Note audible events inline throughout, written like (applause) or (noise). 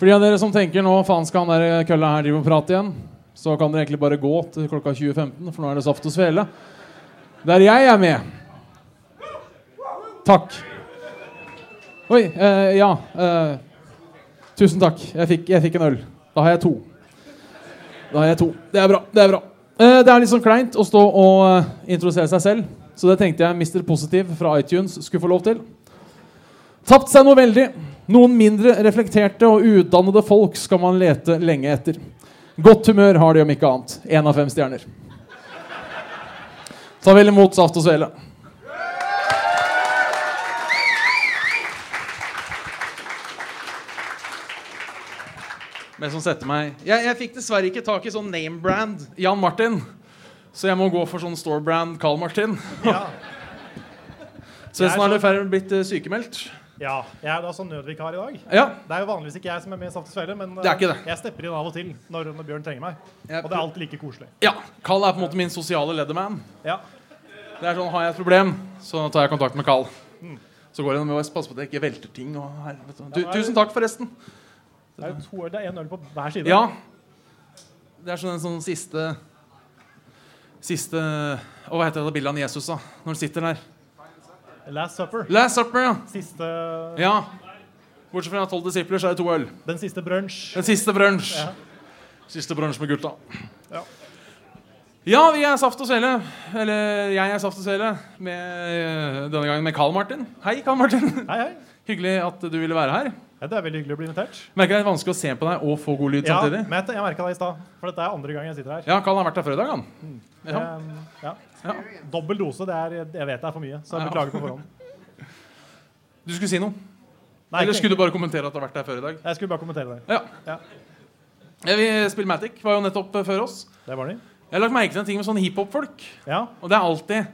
For de av dere som tenker nå faen skal han der kølla her drive og prate igjen, så kan dere egentlig bare gå til klokka 20.15, for nå er det Saft og Svele. Der jeg er med. Takk. Oi. Eh, ja. Eh, tusen takk. Jeg fikk, jeg fikk en øl. Da har jeg to. Da har jeg to. Det er bra. Det er bra. Eh, det er litt sånn kleint å stå og eh, introdusere seg selv, så det tenkte jeg Mr. Positiv fra iTunes skulle få lov til. Tapt seg noe veldig. Noen mindre reflekterte og utdannede folk skal man lete lenge etter. Godt humør har de om ikke annet. Én av fem stjerner. Ta vel imot Saft og Svele. Men som setter meg Jeg, jeg fikk dessverre ikke tak i sånn name brand Jan Martin. Så jeg må gå for sånn store brand Carl Martin. Ja. Svendsen har dessverre blitt uh, sykemeldt. Ja. Jeg er da sånn nødvikar i dag. Ja, Det er jo vanligvis ikke jeg som er med i Saft og Svele, men er eh, jeg stepper inn av og til når, når Bjørn trenger meg. Jeg Og det er alltid like koselig. ja. Carl er på en måte min sosiale leatherman. Ja. Det er sånn, Har jeg et problem, så tar jeg kontakt med Carl. Så går det med å passe på at jeg ikke velter ting. Og helvete. du, tusen takk, forresten. Det er jo to øl, det er én øl på hver side. Ja. Det er sånn en sånn siste Siste Å, Hva heter det bildet av Jesus, da? Når han sitter der. Last Supper. Last Supper, ja. Siste, ja. Bortsett fra tolv disipler, så er det to øl. Den siste brunsj. Den siste brunsj. Ja. Siste brunsj med gutta. Ja. Ja, vi er Saft og Svele. Eller jeg er Saft og Svele. Med, denne gangen med Carl Martin. Hei, Carl Martin. Hei, hei. (laughs) Hyggelig at du ville være her. Ja, det er veldig hyggelig å bli invitert. Merker det er vanskelig å se på deg og få god lyd Ja, samtidig. men jeg, merka det i stad, for dette er andre gang jeg sitter her. Ja, Karl har vært her før i dag, han. Ja. Um, ja. Ja. Dobbel dose, det er, jeg vet det er for mye, så jeg beklager på forhånd. (laughs) Du skulle si noe? Nei, Eller skulle du bare kommentere at du har vært her før i dag? Jeg skulle bare kommentere det. Ja. Ja. ja vi spiller Matic. Var jo nettopp eh, før oss. Det var de. Jeg har lagt merke til en ting med sånne hiphop-folk. Ja, Og det er alltid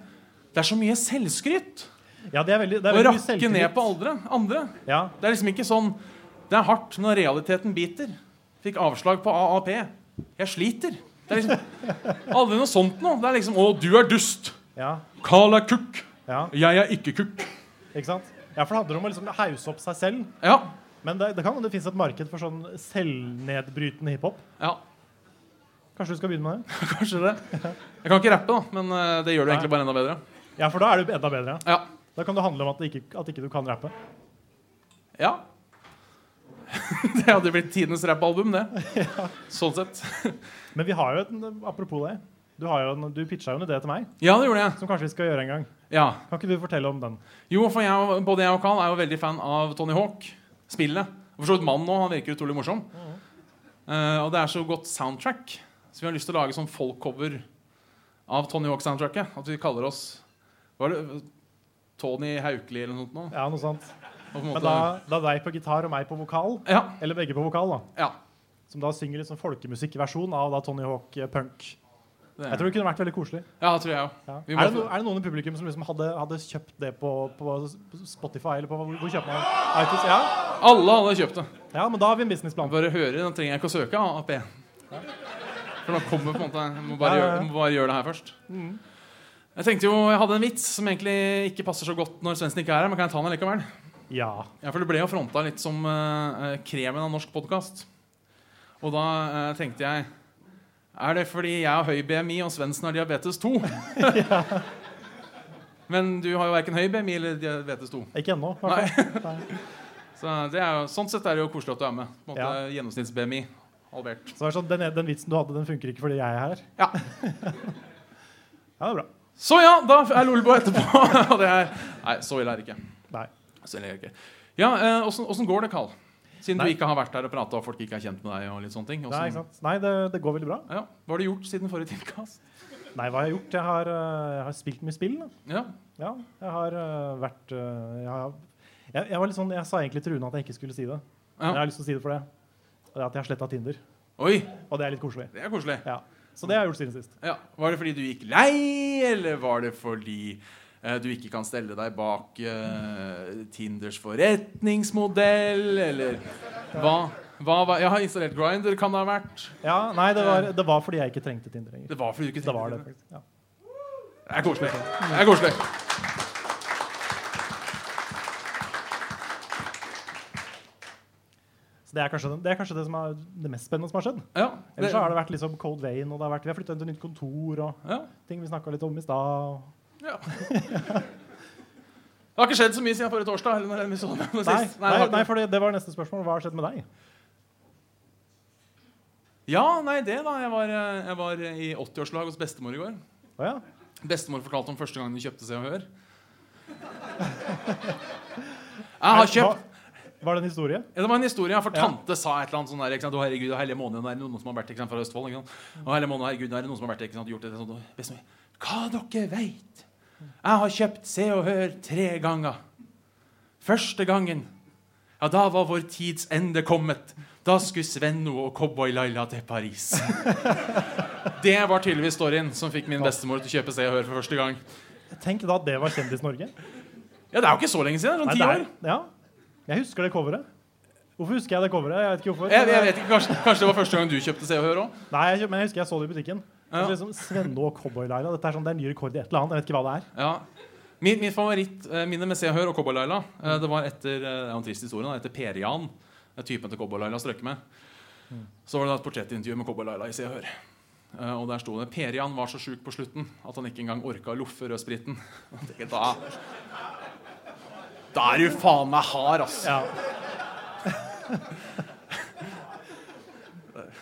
Det er så mye selvskryt. Ja det er veldig, det er Å veldig mye rakke ned på andre. andre. Ja, Det er liksom ikke sånn Det er hardt når realiteten biter. Fikk avslag på AAP. Jeg sliter. Det er liksom aldri noe sånt noe. Det er liksom Å, du er dust. ja, Carl er kukk. ja, Jeg er ikke kukk. ikke sant? Ja, for det handler om å liksom hause opp seg selv. Ja. Men det, det kan hende det fins et marked for sånn selvnedbrytende hiphop. ja. Kanskje du skal begynne med det? (laughs) Kanskje det. Jeg kan ikke rappe, da, men eh, det gjør det egentlig bare enda bedre. Ja, for da er du enda bedre. Ja. Da kan det handle om at, det ikke, at ikke du kan rappe. ja. (laughs) Det hadde blitt tidenes rappalbum, det. (laughs) Sånn sett. Men vi har jo et Apropos det. Du, har jo en, du pitcha jo en idé til meg Ja, det gjorde jeg. som kanskje vi skal gjøre en gang. Ja. Kan ikke du fortelle om den? Jo, for jeg, både jeg og Carl er jo veldig fan av Tony Hawk. Spillet. Og for så vidt mannen òg. Han virker utrolig morsom. Eh, og det er så godt soundtrack, så vi har lyst til å lage sånn folk-cover av Tony Hawk-soundtracket. At vi kaller oss Hva er det? Tony Haukeli eller noe sånt? nå? Ja, noe sånt. Men da da, da deg på gitar og meg på vokal, Ja. eller begge på vokal, da. ja. Som da synger litt sånn folkemusikkversjon av da Tony Hawk eh, punk. Det, Jeg tror det kunne vært veldig koselig. ja, det tror jeg òg. Ja. Vi Er, det no, er det noen i publikum som liksom hadde, hadde kjøpt det på, på Spotify? Eller på, hvor hvor kjøper man iTunes? Ja? Alle hadde kjøpt det. ja, men da har vi en businessplan. Bare høre, da trenger jeg ikke å søke AAP. For nå kommer på en måte Jeg må bare, Ja, ja, ja. Gjøre, må bare gjøre det her først. Jeg tenkte jo, jeg hadde en vits som egentlig ikke passer så godt når Svendsen ikke er her. Men kan jeg ta den likevel? Ja. Ja, for Det ble jo fronta litt som uh, kremen av norsk podkast. Og da uh, tenkte jeg Er det fordi jeg har høy BMI og Svendsen har diabetes 2? (laughs) Men du har jo verken høy BMI eller diabetes 2. Ikke ennå. (laughs) Så det er jo, sånn sett er det jo koselig at du er med. På en måte Ja. Gjennomsnitts-BMI halvert. Så er sånn, den, den vitsen du hadde, den funker ikke fordi jeg er her? Ja. (laughs) Ja, det er bra. Så ja, da er Lolbo etterpå. (laughs) Og det er, nei, så ille er det ikke. Nei. Så ille er det ikke. Ja, eh, åssen åssen går det, Carl? Siden Nei. du ikke har vært der og prata, og folk ikke er kjent med deg. og litt sånne ting. Nei, ikke sant? Nei det, det går veldig bra. Ja, Hva har du gjort siden forrige tilkast? Nei, hva har jeg gjort? Jeg har, øh, jeg har spilt mye spill. Ja. Ja, jeg har øh, vært jeg, har, jeg, jeg var litt sånn, jeg sa egentlig til Rune at jeg ikke skulle si det. Men jeg har lyst til å si det for det. At jeg har sletta Tinder. Oi, Og det er litt koselig. det er koselig. Ja. Så det har jeg gjort siden sist. Ja. Var det fordi du gikk lei, eller var det fordi eh, du ikke kan stelle deg bak uh, Tinders forretningsmodell, eller hva? hva hva, jeg har installert Grinder, kan det ha vært? Ja, Nei, det var, det var fordi jeg ikke trengte Tinder lenger. Det var fordi du ikke Det var det, trengte faktisk. Ja. Det er koselig. Det er koselig. Det er, kanskje, det er kanskje det som er det mest spennende som har skjedd. Ja, Ellers så har det vært liksom Cold Vein, og det har vært, vi har flytta inn til nytt kontor og ja, ting vi snakka litt om i stad. ja. (laughs) Det har ikke skjedd så mye siden forrige torsdag. Eller når vi så det Nei, sist. nei, nei, nei, for det, det var neste spørsmål. Hva har skjedd med deg? Ja, nei, det da. Jeg var, eh, jeg var i 80-årslag hos bestemor i går. Ja. Bestemor fortalte om første gang de kjøpte Se og Hør. Jeg har kjøpt Var det en historie? Ja, det var en historie, for Ja. tante sa et eller annet sånn der, ikke sant? Å, herregud, og hellige måned, det er noen som har vært ikke sant, fra Østfold. Ikke sant? Og hele måned, herregud, det er noen som har vært ikke sant, gjort det, sånn, Hva dere veit? Jeg har kjøpt Se og Hør tre ganger. Første gangen, ja, da var vår tids ende kommet. Da skulle Svenno og Cowboy-Laila til Paris. (laughs) det var tydeligvis storyen som fikk min bestemor til å kjøpe Se og Hør for første gang. Tenk da at det var Kjendis-Norge. Ja, det er jo ikke så lenge siden. Sånn ti det år. Ja. Jeg husker det coveret. Hvorfor husker jeg det coveret? Jeg vet ikke hvorfor. Jeg, jeg vet ikke, kanskje, kanskje det var første gang du kjøpte Se og Hør òg? Nei, jeg, men jeg husker jeg så det i butikken. Ja. Det Liksom Svenne og Cowboy-Laila. Dette er sånn, det er ny rekord i et eller annet. Jeg vet ikke hva det er. Ja. Min, min favorittminne med Se og Hør og Cowboy-Laila eh, Det var etter eh, det er en trist historie etter Per-Jan, eh, typen til Cowboy-Laila strøk med. Så var det et portrettintervju med Cowboy-Laila i Se og Hør. Eh, og der sto det Per-Jan var så sjuk på slutten at han ikke engang orka å loffe rødspriten. (laughs) Da Da er du faen meg hard, ass. (laughs)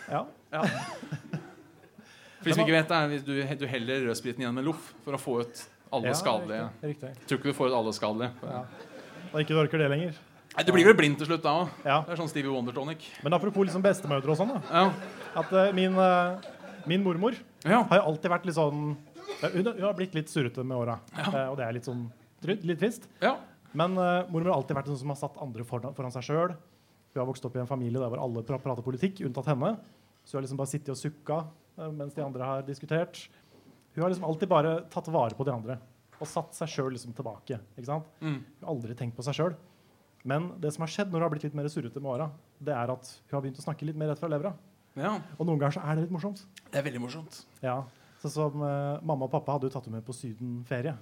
Ja. ja. For hvis vi ikke vet det, er hvis du, du heller rødspriten igjen med loff for å få ut alle Ja, skadelige. Riktig. riktig. Tror ikke du får ut alle skadelige. Ja. Da ikke du orker det lenger. Nei, Du blir vel blind til slutt da òg. Ja. Det er sånn Stevie Wonder tonic. Men apropos liksom bestemødre og sånn, da. Ja. At uh, min, uh, min mormor ja. har jo alltid vært litt sånn Hun, hun har blitt litt surrete med åra, uh, og det er litt sånn litt trist. ja. Men uh, mormor har alltid vært en som har satt andre foran, foran seg sjøl. Hun har vokst opp i en familie der hvor alle pra prater politikk, unntatt henne. Så hun har liksom bare sittet og sukka uh, mens de andre har diskutert. Hun har liksom alltid bare tatt vare på de andre og satt seg sjøl liksom tilbake. ikke sant? Mm. Hun har aldri tenkt på seg sjøl. Men det som har skjedd når hun har blitt litt mer surrete med åra, det er at hun har begynt å snakke litt mer rett fra levra. ja. Og noen ganger så er det litt morsomt. Det er veldig morsomt. Ja, Sånn som uh, Mamma og pappa hadde jo tatt henne med på sydenferie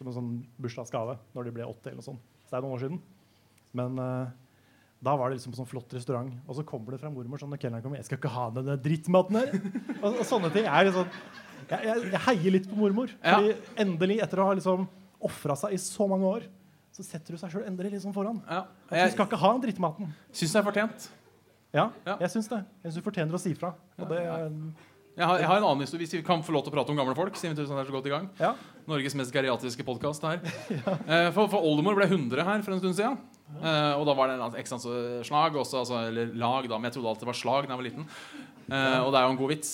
som en sånn bursdagsgave når de ble 80. eller noe sånt. Så det er noen år siden. Men uh, da var det liksom sånn flott restaurant, og så kommer det fra mormor sånn når kelneren kommer 'Jeg skal ikke ha den drittmaten her.' og, og sånne ting er sånn jeg, jeg, jeg heier litt på mormor. Ja. Fordi endelig, etter å ha liksom ofra seg i så mange år, så setter hun seg sjøl endelig sånn foran. Ja. Jeg hun skal ikke ha den drittmaten. syns det er fortjent. Ja, Ja. jeg syns det. Jeg syns hun fortjener å si fra. Og det, Jeg har, jeg har en annen historie Hvis vi kan få lov til å prate om gamle folk. Siden vi er så godt i gang ja. Norges mest geriatriske podkast her. (laughs) ja. For, for oldemor ble 100 her for en stund siden. Ja. og da var det en ekstra slag også, altså, eller lag, da, men jeg trodde alltid det var slag da jeg var liten. Eh, og det er jo en god vits.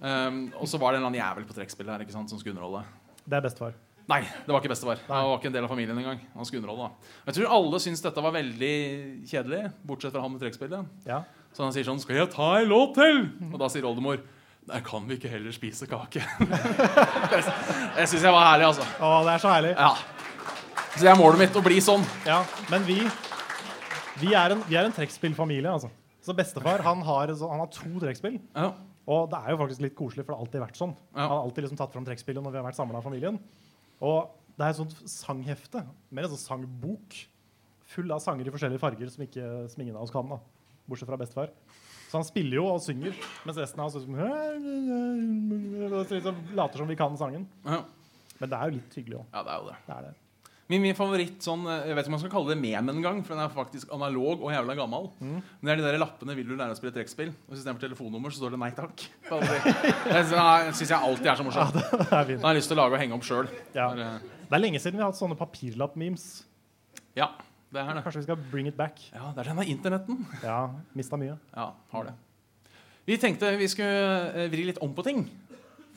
Og så var det en eller annen jævel på trekkspillet her ikke sant, som skulle underholde. Det er bestefar. Nei, det var ikke bestefar. Han var ikke en del av familien engang. Han skulle underholde da. Jeg tror alle syns dette var veldig kjedelig, bortsett fra han med trekkspillet. Ja. Så han sier sånn 'Skal jeg ta en låt til?' Og da sier oldemor Nei, kan vi ikke heller spise kake? (laughs) det syns jeg var herlig, altså. Å, det er så herlig. Ja. Så det er målet mitt å bli sånn. Ja, men vi, vi er en, vi er en trekkspillfamilie. Altså. Så bestefar han har, så- han har to trekkspill. Ja. Og det er jo faktisk litt koselig, for det har alltid vært sånn. Ja. Han har alltid liksom tatt fram trekkspillet når vi har vært samla av familien. Og det er et sånt sanghefte, mer en sånn sangbok, full av sanger i forskjellige farger som, ikke, som ingen av oss kan. da, Bortsett fra bestefar. Så han spiller jo og synger, mens resten av oss liksom, later som vi kan sangen. Ja. Men det er jo litt hyggelig òg. ja, det er jo det. Det er det. Min, min favoritt sånn, eh, Jeg vet ikke om man skal kalle det mem engang, for den er faktisk analog og jævla gammel. Men det er de der lappene 'Vil du lære å spille trekkspill?' Og istedenfor telefonnummer så står det 'nei takk'. Det er syns jeg alltid er så morsomt. Ja, er. Da har jeg lyst til å lage og henge opp sjøl. Ja. Det er lenge siden vi har hatt sånne papirlapp-memes. Ja, det er det. Kanskje vi skal bring it back? Ja, det er denne internetten. Ja, mista mye. Ja, har det. Vi tenkte vi skulle eh, vri litt om på ting.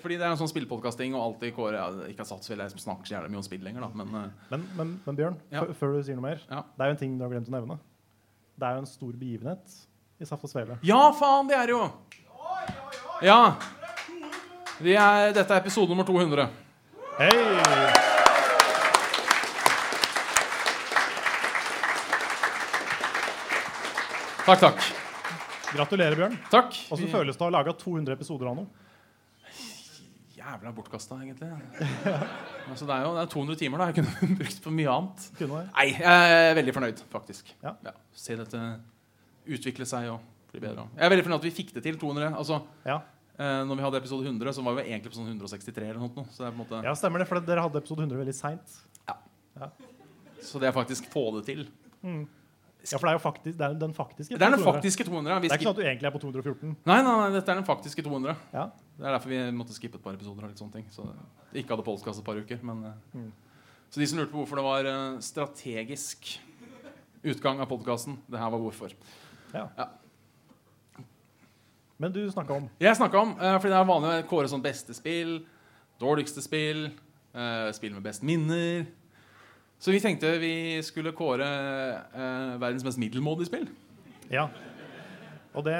Fordi det er en sånn spillpodkasting, og alltid Kåre ja, Ikke har satt så veldig jeg snakker så jævlig mye om spill lenger, da, men eh, Men, men, men Bjørn, Ja. før- du sier noe mer, Ja. det er jo en ting du har glemt å nevne. Det er jo en stor begivenhet i Saft og Svele. Ja, faen, det er det jo! Ja. Vi er, dette er episode nummer 200. Hei! Takk, takk. Gratulerer, Bjørn. Takk. Åssen Vi- føles det å ha laga 200 episoder av noe? Jævla bortkasta, egentlig. (laughs) altså, det er jo det er 200 timer da jeg kunne (laughs) brukt på mye annet. Kunne det? Nei, jeg er veldig fornøyd, faktisk. Ja. Se dette utvikle seg og bli bedre. Jeg er veldig fornøyd at vi fikk det til 200. Altså, Ja. eh, når vi hadde episode 100, så var vi egentlig på sånn 163 eller noe. Så det er på en måte ja, stemmer det, for dere hadde episode 100 veldig seint. Så det er faktisk få det til. Ja, for det er jo faktisk, det er den faktiske. Det er den faktiske 200. Det er ikke sånn at du egentlig er på 214. Nei, nei, nei, dette er den faktiske 200. Ja. Det er derfor vi måtte skippe et par episoder. og litt sånne ting Så ikke hadde podcast et par uker. Men, eh, Mm. Så de som lurte på hvorfor det var eh, strategisk utgang av podkasten, det her var hvorfor. Ja. Ja. Men du snakka om Jeg snakka om, eh, fordi det er vanlig å kåre sånn beste spill, dårligste spill, spill med best minner. Så vi tenkte vi skulle kåre eh, verdens mest middelmådige spill. Ja. Og det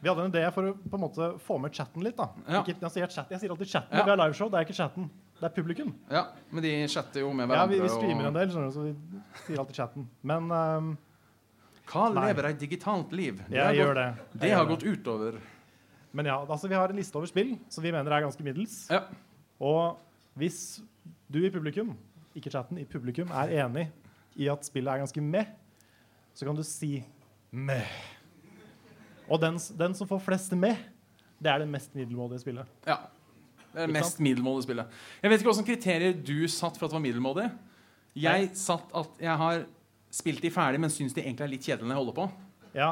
Vi hadde en idé for å på en måte få med chatten litt. da Ja. Ikke, jeg, sier chat, jeg sier alltid chatten Ja. når vi har liveshow. Det er ikke chatten, det er publikum. Ja, Men de chatter jo med Ja, hverandre. vi, vi streamer og- en del, sånn, så vi sier alltid chatten. Men um, Hva Nei. lever et digitalt liv? Det jeg gjør gått, det. det har gjør gått utover Men ja, altså vi har en liste over spill som vi mener er ganske middels. Ja. Og hvis du i publikum, ikke chatten, i publikum er enig i at spillet er ganske meh, så kan du si meh. Og den, den som får flest meh, det er det mest middelmådige spillet. Ja. Det er det mest middelmådige spillet. Jeg vet ikke hvilke kriterier du satt for at det var middelmådig. Jeg satt at jeg har spilt de ferdig, men syns de egentlig er litt kjedelige når jeg holder på. Ja,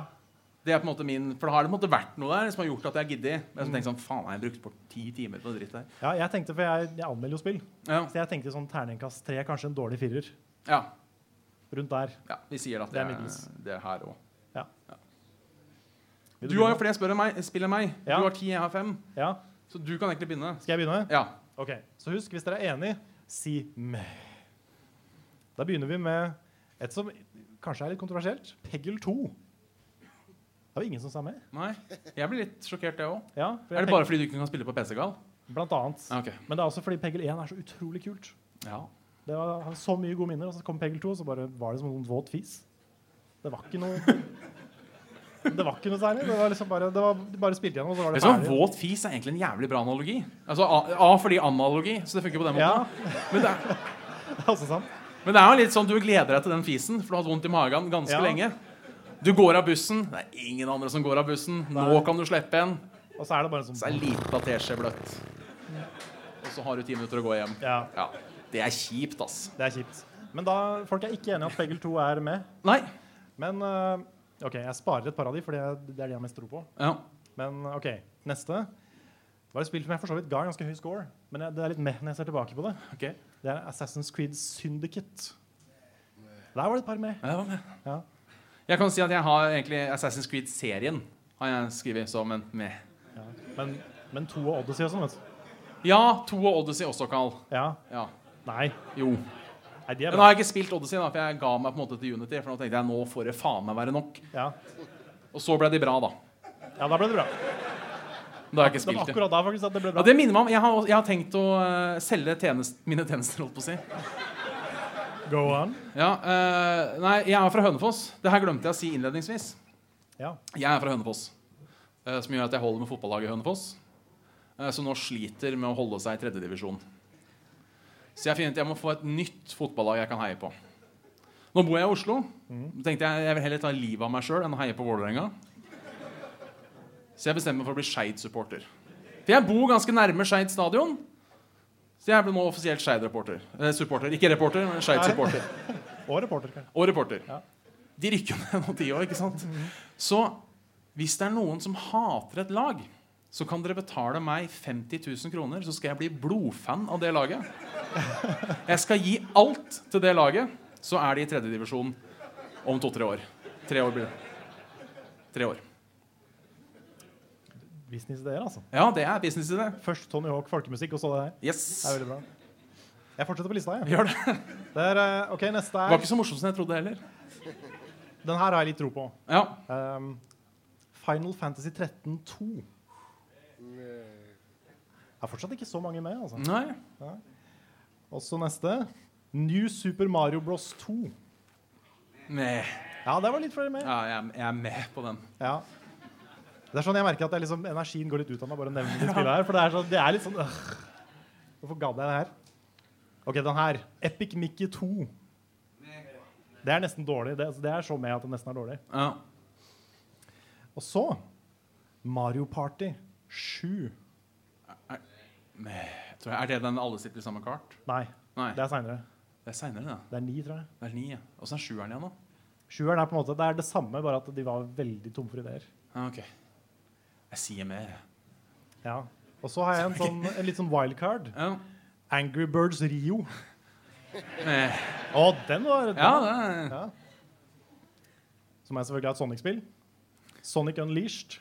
Det er på en måte min, For da har det på en måte vært noe der som har gjort at jeg har giddet. Men så tenker sånn, faen, jeg har brukt bort ti timer på dritt der. ja jeg tenkte, for jeg, jeg anmelder jo spill, Ja. så jeg tenkte sånn terningkast tre, kanskje en dårlig firer. ja. Rundt der. ja vi sier at Det er det er, middels. det er her òg. Ja. Du har jo flere enn meg, spill enn meg. Ja. Du har ti, jeg har fem. Ja, Så du kan egentlig begynne. Skal jeg begynne? Ja. Ok, Så husk, hvis dere er enig, si meh. Da begynner vi med et som kanskje er litt kontroversielt. Peggle 2. Det var ingen som sa med. Nei. Jeg blir litt sjokkert, jeg òg. Ja, Er det bare fordi du ikke kan spille på PC, Gal? Blant annet. Okay. Men det er også fordi Peggle 1 er så utrolig kult. Ja. Det var har så mye gode minner, og så kom Peggle 2, og så bare var det som en våt fis. Det var ikke noe Det var ikke noe særlig. Det var liksom bare, det var, de bare spilte igjennom, og så var det ferdig. Våt fis er egentlig en jævlig bra analogi. Altså A, A fordi analogi, så det funker på den måten. Ja, Men, det er, (laughs) det også sant. men det er jo litt sånn du gleder deg til den fisen, for du har hatt vondt i magen ganske Ja. lenge. Du går av bussen. Det er ingen andre som går av bussen. Nå kan du slippe en. Og så er det bare Så sånn er lita teskje bløtt. Og så har du ti minutter å gå hjem. Ja, Ja, Det er kjipt, ass. det er kjipt. Men da, folk er ikke enige at Peggle 2 er med. Nei. Men øh, OK, jeg sparer et par av de, for det er det er de jeg har mest tro på. Ja. Men OK, neste var et spill som jeg for så vidt ga ganske høy score. Men jeg, det er litt meh når jeg ser tilbake på det. Okay. Det er Assassin's Creed Syndicate. Der var det et par med. Ja, det var med. Ja. Jeg kan si at jeg har egentlig Assassin's Creed-serien har jeg skrevet som en med. Ja. Men, men to og Odyssey og sånn, vet du. Ja, to og Odyssey også, Carl. Ja. Ja. Nei. Jo. Nei, de Men nå har jeg ikke spilt Odyssey, da, for jeg ga meg på en måte til Unity. For nå tenkte jeg nå får det faen meg være nok. Ja. Og så ble de bra, da. ja, da ble det bra. Da har jeg ikke spilt det. akkurat da faktisk at det ble bra. Ja, det minner meg om Jeg har, jeg har tenkt å eh, selge tjenest, mine tjenester, holdt på å si. Go on. Ja, uh, nei, jeg er fra Hønefoss. Det her glemte jeg å si innledningsvis. Ja. Jeg er fra Hønefoss, uh, som gjør at jeg holder med fotballaget Hønefoss. Uh, Som nå sliter med å holde seg i tredjedivisjon. Så jeg finner at jeg må få et nytt fotballag jeg kan heie på. Nå bor jeg i Oslo. Mm. Tenkte jeg jeg vil heller ta livet av meg sjøl enn å heie på Vålerenga. Så jeg bestemmer meg for å bli Skeid-supporter. For jeg bor ganske nærme Skeid stadion. Så jeg ble nå offisielt Skeid-supporter. Eh, supporter. Ikke reporter, men Skeid-supporter. (laughs) Og reporter, kanskje. Og reporter. Ja. De rykker ned noen tiår, ikke sant? Så hvis det er noen som hater et lag, så kan dere betale meg 50 000 kroner, så skal jeg bli blodfan av det laget. Jeg skal gi alt til det laget, så er de i tredjedivisjon om to-tre år. Tre år blir det. Tre år. Businessideer, altså. Ja, det er business i det. Først Tony Hawk folkemusikk, og så det her. Yes. Det er veldig bra. Jeg fortsetter på lista, jeg. Gjør det. Det er, eh, ok, neste Det var er ikke så morsomt som jeg trodde heller. Den her har jeg litt tro på. Ja. Um, Final Fantasy 13 2. Det er fortsatt ikke så mange med. altså. Nei. Og så neste. New Super Mario Bros 2. Med. Ja, det var litt flere med. Ja, jeg, jeg er med på den. Ja. Det er sånn jeg merker at liksom, energien går litt ut av meg bare å nevne de (laughs) spillene her. For det er, sånn, det er litt sånn øh. Hvorfor gadd jeg det her? Ok, den her. Epic Mickey 2. Det er nesten dårlig. Det, altså, det er så med at det nesten er dårlig. Ja. Og så Mario Party 7. Er, tror jeg- Er det den alle sitter i samme kart? Nei, Nei, det er seinere. det er seinere, ja Det er ni, tror jeg. Det er ni. ja. Åssen er sjueren igjen, da? Sjueren er på en måte, det er det samme, bare at de var veldig tom for ideer. Ah, ok. Jeg sier mer. Ja. Og så har jeg en, sånn, en litt sånn wildcard. Ja. Angry Birds Rio. Eh, Å, den var den ja, det er ja. Som er selvfølgelig et Sonic-spill. Sonic Unleashed.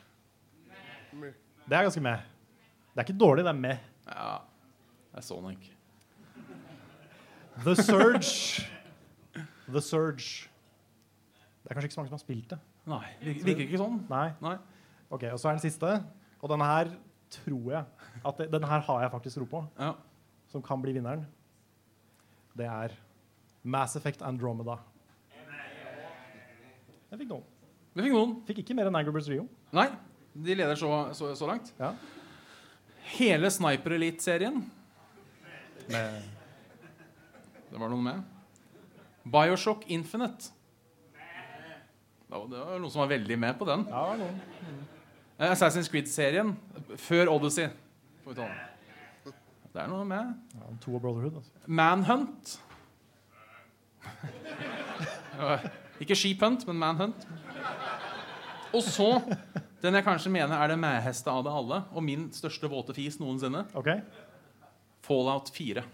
Det er ganske med. Det er ikke dårlig, det er med. Ja, det er Sonic. The Surge. The Surge. Det er kanskje ikke så mange som har spilt det. Nei, virker, ikke sånn. Nei. Nei. Ok, Og så er den siste. Og denne her tror jeg at det, Denne her har jeg faktisk tro på, Ja. som kan bli vinneren. Det er Mass Effect Andromeda. Jeg fikk noen. Vi fikk noen. Fikk ikke mer enn Angry Birds Rio. Nei, de leder så, så, så langt. Ja. Hele Sniper Elite-serien. Det var noen med. Bioshock Infinite. Det var, det var noen som var veldig med på den. Ja, noen. Eh, Assassin's Creed-serien før Odyssey. Det er noe med. Ja, to av Brotherhood. Altså. Manhunt. Ikke Sheephunt, men Manhunt. Og så den jeg kanskje mener er det mæheste av det alle, og min største våte fis noensinne. Okay. Fallout 4.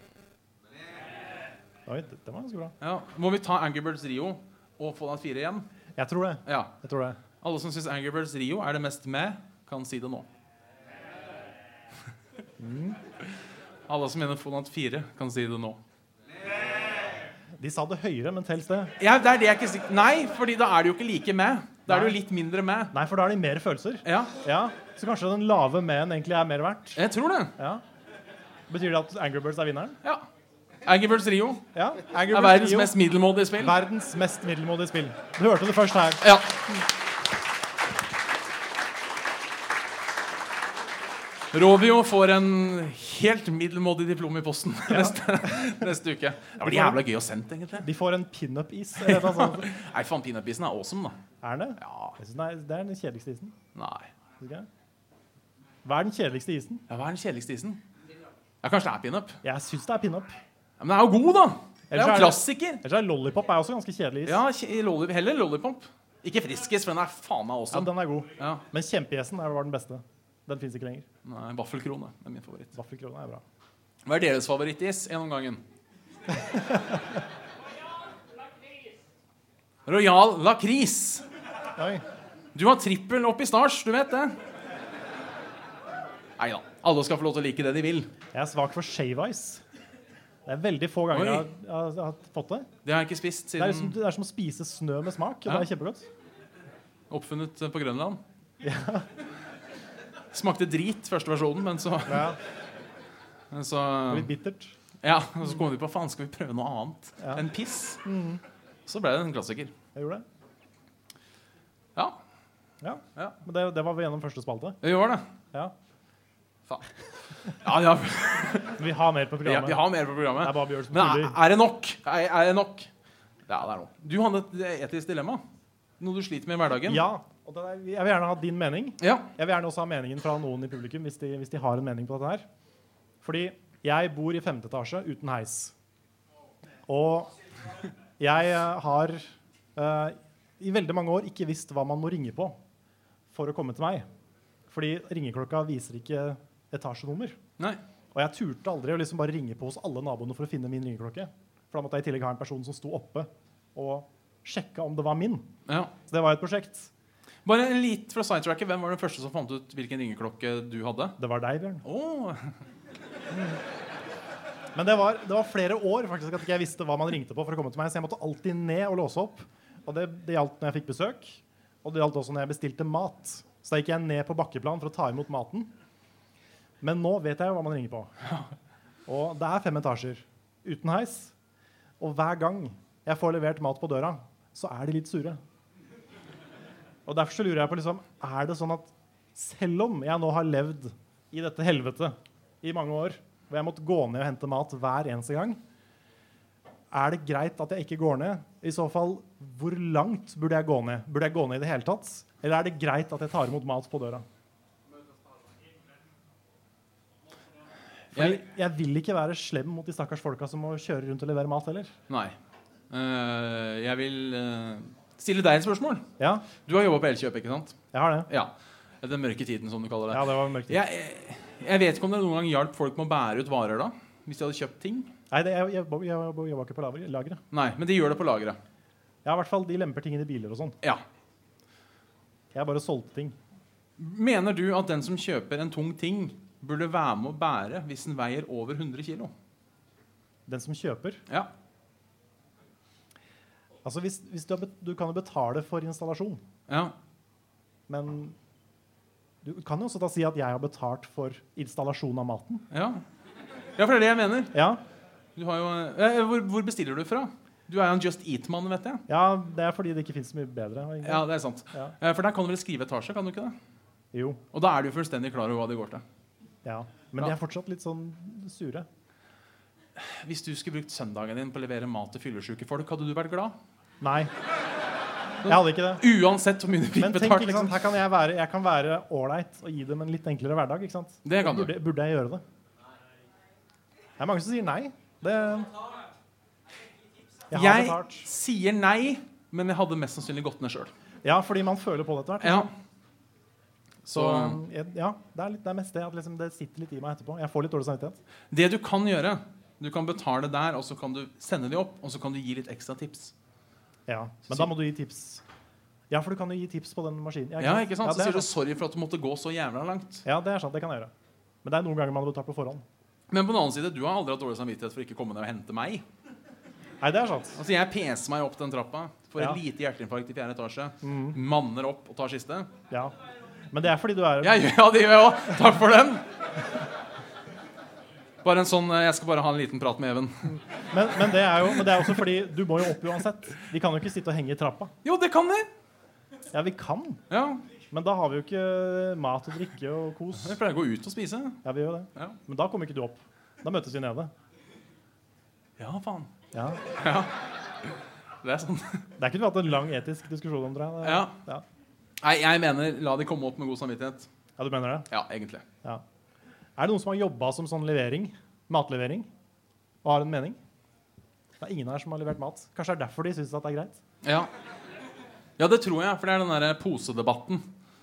Oi, det, det var ganske bra. Ja, må vi ta Angry Birds Rio og Fallout 4 igjen? Jeg tror det. Ja. Jeg tror det. Alle som syns Angry Birds Rio er det mest med, kan si det nå. Alle som mener Fonat 4, kan si det nå. De sa det høyere, men tels det? Ja, det er det jeg ikke sikker Nei, fordi da er det jo ikke like med. Da er det jo litt mindre med. Nei, for da er de mer følelser. Ja, Ja, Så kanskje den lave med-en egentlig er mer verdt? jeg tror det. Ja. Betyr det at Angry Birds er vinneren? Ja. Angry Birds Rio Ja. Angry er verdens Rio, mest middelmådige spill. verdens mest middelmådige spill. Du hørte det først her. Ja. Rovio får en helt middelmådig diplom i posten (laughs) neste, neste uke. Det blir jævla gøy å sende, egentlig. De får en pinup-is. sånt. (laughs) Nei, faen, peanøttbisen er awesome, da. Er det? Ja, Det er den kjedeligste isen. nei. Okay. Hva er den kjedeligste isen? Ja, hva er den kjedeligste isen? Ja, kanskje det er pinup. Jeg syns det er pinup. Ja, men den er jo god, da! Det er jo en klassiker. Ellers er lollipop er også ganske kjedelig is. Ja, kje- heller lollipop. Ikke friskis, for den er faen meg Ja, den er god. Ja. Men kjempeisen er- var den beste. Den fins ikke lenger. Nei, Vaffelkrone er min favoritt. Vaffelkrone er bra. Hva er deres favorittis gjennom gangen? (laughs) Royal lakris. Oi. Du har trippel opp i stars, du vet det. Nei da. Alle skal få lov til å like det de vil. Jeg er svak for shave ice. Det er veldig få ganger jeg har, jeg har, fått det. Det har jeg ikke spist Det er, siden det er som å spise snø med smak. Ja. Det er kjempegodt. oppfunnet på Grønland. Smakte drit, første versjonen, men så, Ja, men så Litt bittert. Ja, og så kom vi på faen, skal vi prøve noe annet Ja. enn piss? Så ble det en klassiker. Jeg gjorde det. Ja, Ja. Ja. Men det, det var vi gjennom første spalte. vi gjorde det. Ja. Faen. Ja, ja, Vi har mer på programmet. vi har mer på programmet. Det er bare Bjørn Men er, er det nok? Er, er det nok? Ja, det er noe. Du hadde et etisk dilemma. Noe du sliter med i hverdagen. Ja. Er, jeg vil gjerne ha din mening. Ja. Jeg vil gjerne også ha meningen fra noen i publikum hvis de, hvis de har en mening på dette her. Fordi jeg bor i femte etasje uten heis. Og jeg eh, har uh, i veldig mange år ikke visst hva man må ringe på for å komme til meg. Fordi ringeklokka viser ikke etasjenummer. Nei. Og jeg turte aldri å liksom bare ringe på hos alle naboene for å finne min ringeklokke. For da måtte jeg i tillegg ha en person som sto oppe og sjekka om det var min. Ja. Så det var et prosjekt. Bare litt fra sidetracket. Hvem var den første som fant ut hvilken ringeklokke du hadde? Det var deg, Bjørn. Oh. Men det var, det var flere år faktisk at ikke jeg visste hva man ringte på for å komme til meg, så jeg måtte alltid ned og låse opp. Og det, det gjaldt når jeg fikk besøk, og det gjaldt også når jeg bestilte mat. Så da gikk jeg ned på bakkeplan for å ta imot maten. Men nå vet jeg jo hva man ringer på. Og det er fem etasjer uten heis. Og hver gang jeg får levert mat på døra, så er de litt sure. Og derfor så lurer jeg på liksom, er det sånn at selv om jeg nå har levd i dette helvete i mange år, hvor jeg måtte gå ned og hente mat hver eneste gang, er det greit at jeg ikke går ned? I så fall, hvor langt burde jeg gå ned? Burde jeg gå ned i det hele tatt? Eller er det greit at jeg tar imot mat på døra? Fordi Jeg, vil ikke være slem mot de stakkars folka som må kjøre rundt og levere mat heller. nei. Uh, jeg vil eh, stille deg et spørsmål. Ja, Du har jobba på Elkjøp, ikke sant? jeg har det. Ja. Den mørke tiden, som du kaller det. Ja, det var mørkt. tid. jeg, jeg vet ikke om det noen gang hjalp folk med å bære ut varer da? Hvis de hadde kjøpt ting? Nei, det, jeg, jeg, jeg, jeg jobba ikke på lager- lageret. Nei, men de gjør det på lageret. Ja, i hvert fall de lemper ting inn i biler og sånn. Ja. Jeg bare solgte ting. Mener du at den som kjøper en tung ting, burde være med å bære hvis den veier over 100 kg? Den som kjøper Ja. Altså, hvis, hvis du, du kan jo betale for installasjon, ja. men du kan jo også da si at jeg har betalt for installasjon av maten. Ja. ja, for det er det jeg mener. Ja, Du har jo, eh, hvor, hvor bestiller du fra? Du er jo en Just Eat-mann, vet jeg. ja det er fordi det ikke fins så mye bedre. egentlig. Ja, det er sant. Ja. Eh, For der kan du vel skrive etasje, kan du ikke det? Jo. Og da er du fullstendig klar over hva det går til. Ja. Men Ja. de er fortsatt litt sånn sure. Hvis du skulle brukt søndagen din på å levere mat til fyllesyke folk, hadde du vært glad? Nei. Jeg hadde ikke det. Uansett hvor mye du fikk Men tenk, betalt. Liksom. her kan jeg være jeg kan være ålreit og gi dem en litt enklere hverdag. ikke sant? Det kan du. Burde, burde jeg gjøre det? Det er mange som sier nei. Det Jeg Jeg sier nei, men jeg hadde mest sannsynlig gått ned sjøl. Ja, fordi man føler på det etter hvert. Ja. Så ja, det er, litt, det er mest det at liksom, det sitter litt i meg etterpå. Jeg får litt dårlig samvittighet. det du kan gjøre Du kan betale der, og så kan du sende de opp, og så kan du gi litt ekstra tips. Ja, Men da må du gi tips. Ja, for du kan jo gi tips på den maskinen. Ja, ikke sant? Ja, Så sier er du 'sorry for at du måtte gå så jævla langt'. Ja, det er sant. Det kan jeg gjøre. Men det er noen ganger man betalt på forhånd. Men på den annen side, du har aldri hatt dårlig samvittighet for ikke å komme ned og hente meg. Nei, det er sant. Altså, Jeg peser meg opp den trappa, får Ja. et lite hjerteinfarkt i fjerde etasje, Mm, manner opp og tar siste. ja. Men det er fordi du er Ja, ja, det gjør jeg òg. Takk for den. Bare en sånn, eh, Jeg skal bare ha en liten prat med Even. men, men, det er jo, men det er også fordi du må jo opp uansett. De kan jo ikke sitte og henge i trappa. Jo, det kan de. Ja, vi kan, Ja, men da har vi jo ikke mat og drikke og kos. Vi pleier å gå ut og spise. Ja, vi gjør det. Ja, Men da kommer ikke du opp. Da møtes vi nede. ja faen. Ja. Det er sånn. Det er ikke du har hatt en lang etisk diskusjon om, tror jeg. Det- Ja. Ja. Nei, jeg mener la de komme opp med god samvittighet. ja, du mener det? Ja, egentlig. Ja. Er det noen som har jobba som sånn levering? Matlevering? Og har en mening? Det er ingen her som har levert mat. Kanskje det er derfor de syns det er greit? Ja. ja, det tror jeg, for det er den derre posedebatten.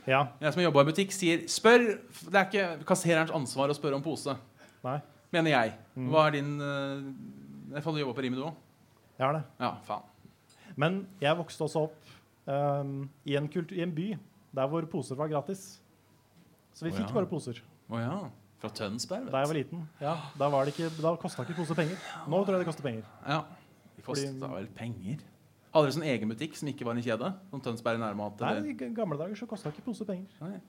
Ja. Jeg som jobba i butikk, sier spør Det er ikke kassererens ansvar å spørre om pose. Nei. Mener jeg. Mm. Hva er din uh, Jeg får jobba på Rimi, du òg? Jeg har det. Ja, faen. Men jeg vokste også opp um, i, en kultur, i en by der hvor poser var gratis. Så vi fikk ja. bare poser Å ja. Fra Tønsberg, da jeg var liten. Ja, Da, var det ikke, da kosta ikke pose penger. Nå tror jeg det koster penger. Ja. De kosta Fordi- vel penger. Hadde dere sånn egen butikk som ikke var en kjede? Som Tønsberg nærmat? Nei. I g- gamle dager så kosta ikke pose penger. Nei.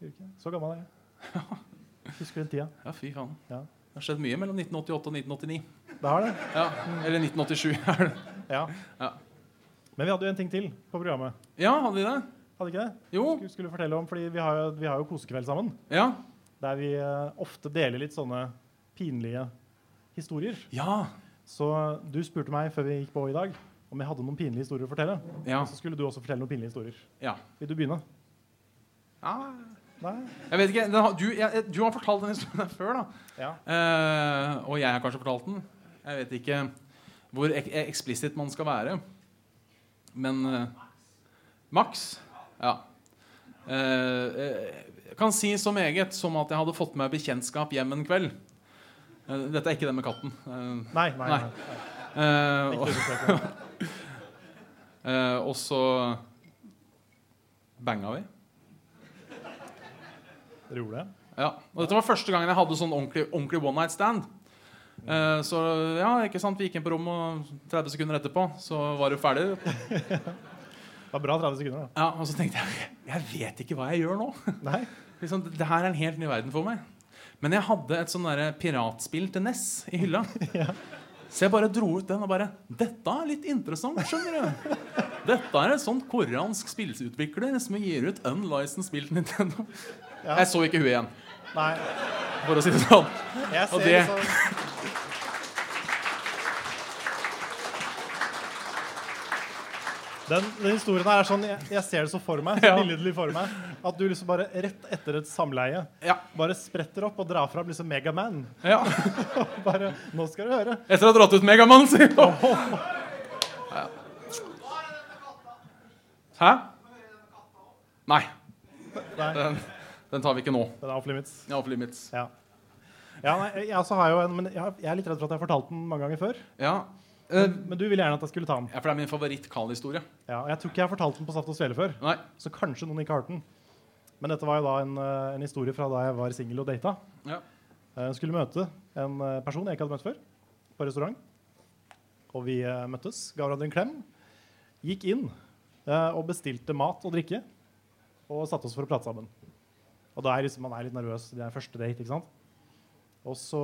Gjorde ikke det. Så gammel er jeg. (laughs) Husker den tida. Ja, fy faen. Ja. Det har skjedd mye mellom 1988 og 1989. Det har det. Ja. Eller 1987. (laughs) er det. Ja. Ja. Men vi hadde jo en ting til på programmet. ja, hadde vi det? Hadde ikke det? Jo. Skulle, skulle fortelle om, fordi vi har jo, vi har jo kosekveld sammen. Ja. Der vi eh, ofte deler litt sånne pinlige historier. Ja. Så du spurte meg før vi gikk på i dag om jeg hadde noen pinlige historier å fortelle. Ja. Og så skulle du også fortelle noen pinlige historier. ja. Vil du begynne? ja. Nei? Jeg vet ikke, den har, du, jeg, du har fortalt den historien før, da. Ja. Uh, og jeg har kanskje fortalt den. Jeg vet ikke hvor ek eksplisitt man skal være. Men uh, Max. Ja. Uh, eh, kan si så meget som at jeg hadde fått meg bekjentskap hjem en kveld. Eh, dette er ikke det med katten. Eh, Nei. nei, Nei. nei. Uh, (laughs) og, så banga vi. Dere gjorde det? Ja, og Dette var første gangen jeg hadde sånn ordentlig, ordentlig one night stand. Uh, så ja, ikke sant, vi gikk inn på rommet, og 30 sekunder etterpå så var det ferdig. (laughs) Det var bra 30 sekunder, da. Ja, Og så tenkte jeg jeg vet ikke hva jeg gjør nå. Nei? liksom, det her er en helt ny verden for meg. Men jeg hadde et sånn piratspill til NES i hylla. (laughs) ja. Så jeg bare dro ut den og bare Dette er litt interessant, skjønner du. Dette er et sånt koreansk spillutvikler som gir ut unlicensed spill til Nintendo. Ja. Jeg så ikke hun igjen, Nei. for å si det sånn. Jeg Og ser det- liksom Den, den historien her er sånn, jeg, jeg ser det så for meg, så billedlig for meg, at du liksom bare rett etter et samleie Ja. bare spretter opp og drar fram liksom Megaman. ja. (laughs) Bare, nå skal du høre. Etter å ha dratt ut Megaman, sier. Ja. Hæ? Nei. Den, den tar vi ikke nå. den er off limits. Ja, off limits. Ja. Ja, nei, jeg, en, men jeg, jeg er litt redd for at jeg har fortalt den mange ganger før. Ja. Eh, Men du ville gjerne at jeg skulle ta den. ja, for det er min favoritt-Carl-historie. Ja, jeg tror ikke jeg har fortalt den på Saft og Svele før. Nei. Så kanskje noen ikke har hørt den. Men dette var jo da en, eh, en historie fra da jeg var singel og data. Ja. Eh, Jeg skulle møte en person jeg ikke hadde møtt før, på restaurant. Og vi møttes, ga hverandre en klem, gikk inn eh, og bestilte mat og drikke. Og satte oss for å prate sammen. Og da er liksom, man er litt nervøs. Det er første date. ikke sant? Og så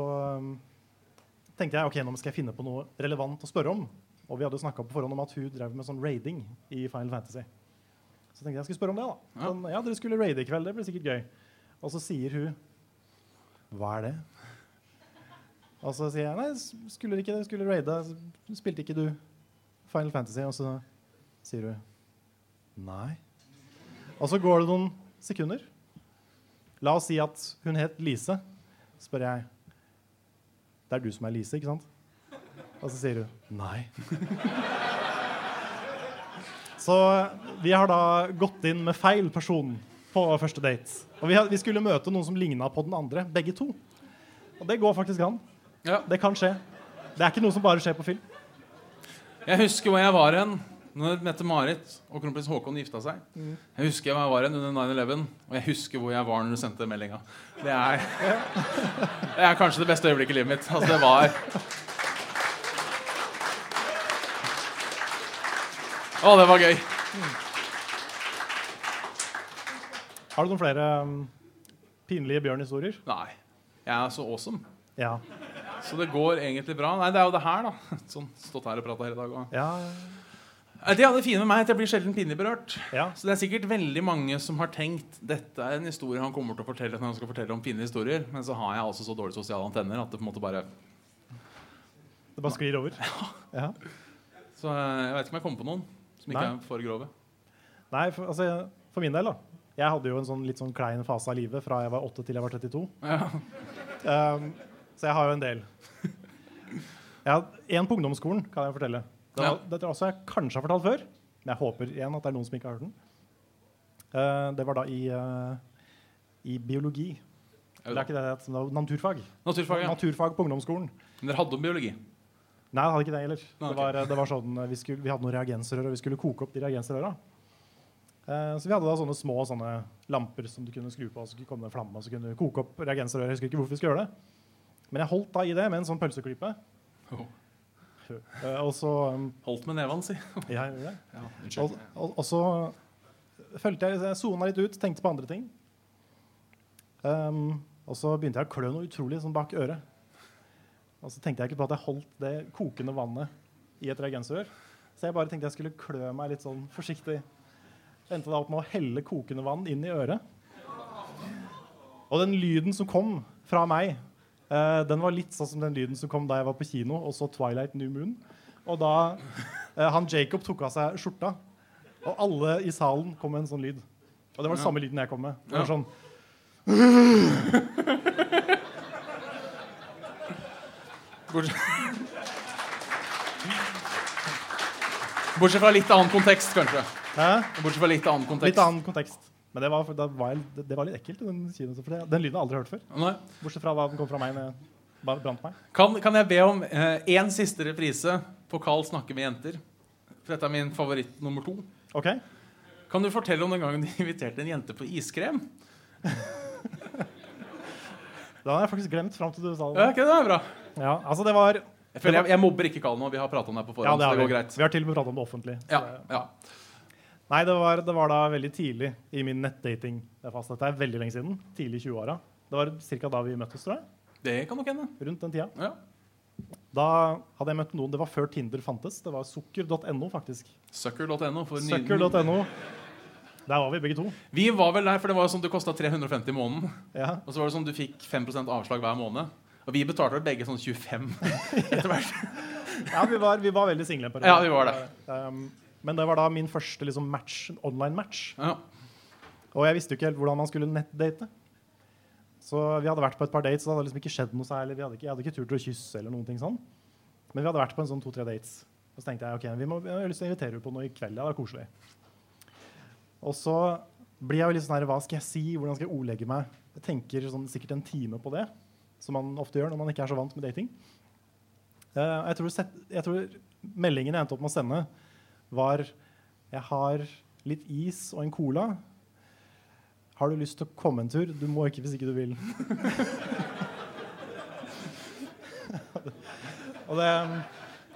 tenkte jeg ok, nå skal jeg finne på noe relevant å spørre om. Og vi hadde snakka på forhånd om at hun drev med sånn raiding i Final Fantasy. Så tenkte jeg jeg skulle spørre om det. da. Sånn, ja, dere skulle raide i kveld. Det blir sikkert gøy. Og så sier hun Hva er det? Og så sier jeg nei, skulle ikke det? Skulle raide. Spilte ikke du Final Fantasy? Og så sier hun nei. Og så går det noen sekunder. La oss si at hun het Lise. spør jeg Det er du som er Lise, ikke sant? Og så sier hun nei. Så vi har da gått inn med feil person på første date. Og vi, har, vi skulle møte noen som ligna på den andre, begge to. Og det går faktisk an. Ja. Det kan skje. Det er ikke noe som bare skjer på film. Jeg husker hvor jeg var hen når Mette-Marit og kronprins Haakon gifta seg. Jeg husker hvor jeg var under 9-11, og jeg husker hvor jeg var når du sendte meldinga. Det er, det er kanskje det beste øyeblikket i livet mitt. Altså, det var Å, det var gøy. Har du noen flere um, pinlige bjørnhistorier? Nei. Jeg er så awesome. Ja. Så det går egentlig bra. Nei, det er jo det her, da. Sånn stått her og prata her i dag. Og. Ja. Det er det fine med meg, at jeg blir sjelden pinlig berørt. ja. Så det er sikkert veldig mange som har tenkt dette er en historie han kommer til å fortelle når han skal fortelle om pinlige historier. Men så har jeg altså så dårlige sosiale antenner at det på en måte bare Det bare sklir over. Ja. Så eh, jeg vet ikke om jeg kommer på noen som ikke Nei. er for grove. Nei, for, altså, for min del, da. Jeg hadde jo en sånn litt sånn klein fase av livet fra jeg var 8 til jeg var 32. Ja. Um, så jeg har jo en del. Har En på ungdomsskolen kan jeg fortelle. Det, Ja. Dette er også jeg kanskje har fortalt før. Men jeg håper igjen at det er noen som ikke har hørt den. Uh, det var da i, uh, i biologi. Det er ikke det det heter. Naturfag. Naturfag, ja. Naturfag på ungdomsskolen. Men dere hadde om biologi? Nei, det hadde ikke det heller. Nei, Det, var, det var sånn, vi, skulle, vi hadde noen reagensrør, og vi skulle koke opp de reagensrøra. Eh, så vi hadde da sånne små sånne lamper som du kunne skru på, og så kom komme en flamme, og så kunne du koke opp reagensrøret. Jeg husker ikke hvorfor vi skulle gjøre det. Men jeg holdt da i det med en sånn pølseklype. Oh. Eh, og så um, Holdt med nevene, si. (laughs) jeg gjorde det. Ja, Og, og, og så følte jeg Jeg sona litt ut, tenkte på andre ting. Um, og så begynte jeg å klø noe utrolig sånn bak øret. Og så tenkte jeg ikke på at jeg holdt det kokende vannet i et reagensrør. Så jeg bare tenkte jeg skulle klø meg litt sånn forsiktig. Endte da opp med å helle kokende vann inn i øret. Og den lyden som kom fra meg, eh, den var litt sånn som den lyden som kom da jeg var på kino og så Twilight New Moon. Og da uh, han Jacob tok av seg skjorta, og alle i salen kom med en sånn lyd. Og det var den samme lyden jeg kom med. Det var sånn (laughs) Bortsett fra litt annen kontekst, kanskje. Hæ? Bortsett fra litt annen kontekst. Litt annen kontekst. Men det var, var, jeg, det, det var litt ekkelt. Den, kinoen, det, den lyden har jeg aldri hørt før. Nei. Bortsett fra hva den kom fra meg bare brant meg. Kan, kan jeg be om én siste reprise på Carl snakker med jenter? For dette er min favoritt nummer to. Ok? Kan du fortelle om den gangen du (laughs) inviterte en jente på iskrem? Da har jeg faktisk glemt fram til du sa Ja, det. ikke det er bra. Ja, altså det var Jeg, føler jeg, jeg mobber ikke Carl nå. Vi har pratet om det på forhånd. Ja, det så har det går greit. Vi har til og med pratet om det offentlig. så Ja, ja. Nei, det var, det var da veldig tidlig i min nettdating. Det fast, dette er veldig lenge siden. Tidlig i 20-åra. Det var ca. da vi møttes, tror jeg. Det kan nok hende. Rundt den tida. Ja. Da hadde jeg møtt noen Det var før Tinder fantes. Det var sukker.no, faktisk. Sucker.no. for Sucker.no. Der var vi begge to. Vi var vel der, for det var sånn det kosta 350 i måneden. Ja. Og så var det sånn du fikk 5% avslag hver måned. Og vi betalte vel begge sånn 25 (laughs) etter hvert. Ja, vi var, vi var veldig single en periode. Ja, vi var det. Um, Men det var da min første liksom, match, online-match. Ja. Og jeg visste jo ikke helt hvordan man skulle nettdate. Så vi hadde vært på et par dates, og det hadde liksom ikke skjedd noe særlig. Ikke, jeg hadde ikke turt å kysse eller noen ting sånn. Men vi hadde vært på en sånn to-tre dates. Og så tenkte jeg ok, vi må, jeg har lyst til å invitere henne på noe i kveld. Ja, det var koselig. Og så blir jeg jo litt sånn her, hva skal jeg si? Hvordan skal jeg ordlegge meg? Jeg tenker sånn, sikkert en time på det, som man ofte gjør når man ikke er så vant med dating. Uh, jeg, tror set, jeg tror meldingen jeg endte opp med å sende, var Jeg har litt is og en cola. Har du lyst til å komme en tur? Du må ikke hvis ikke du vil. (laughs) og det,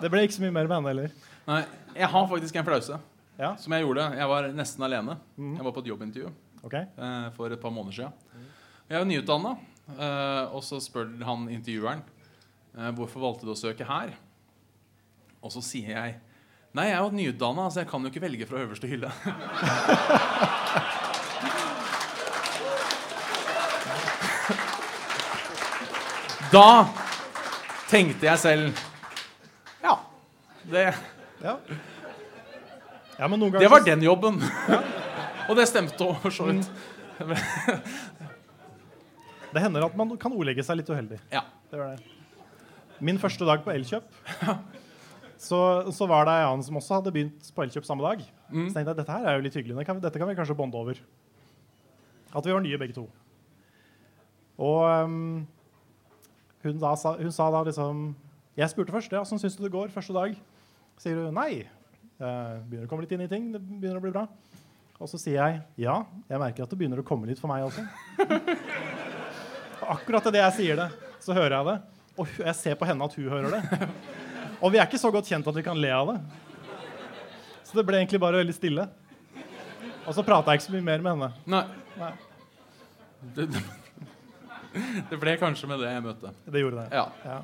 det ble ikke så mye mer med henne heller. Nei, jeg har faktisk en flause Ja, som jeg gjorde. Jeg var nesten alene. Mm. Jeg var på et jobbintervju okay. eh, for et par måneder siden. Jeg er nyutdanna, eh, og så spør han intervjueren eh, hvorfor valgte du å søke her. Og så sier jeg Nei, jeg er jo nyutdanna, så jeg kan jo ikke velge fra øverste hylle. (laughs) Da tenkte jeg selv Ja. Det, Ja. ja, det var den jobben. (laughs) Og det stemte òg, for så vidt. (laughs) Det hender at man kan ordlegge seg litt uheldig. Ja. Det det. Min første dag på Elkjøp, så, så var det en annen som også hadde begynt på Elkjøp samme dag. Mm. Så tenkte jeg dette her er jo litt hyggelig. Kan, dette kan vi kanskje bonde over. At vi var nye begge to. Og um, hun, da, sa, hun sa da liksom Jeg spurte først ja, åssen syns du det går første dag. Sier hun nei. Uh, begynner å komme litt inn i ting. Det begynner å bli bra. Og så sier jeg ja, jeg merker at det begynner å komme litt for meg også. Og (laughs) akkurat idet jeg sier det, så hører jeg det. Og jeg ser på henne at hun hører det. Og vi er ikke så godt kjent at vi kan le av det. Så det ble egentlig bare veldig stille. Og så prata jeg ikke så mye mer med henne. Nei. Nei, Det, det, ble kanskje med det jeg møtte. det gjorde det. Ja. Ja.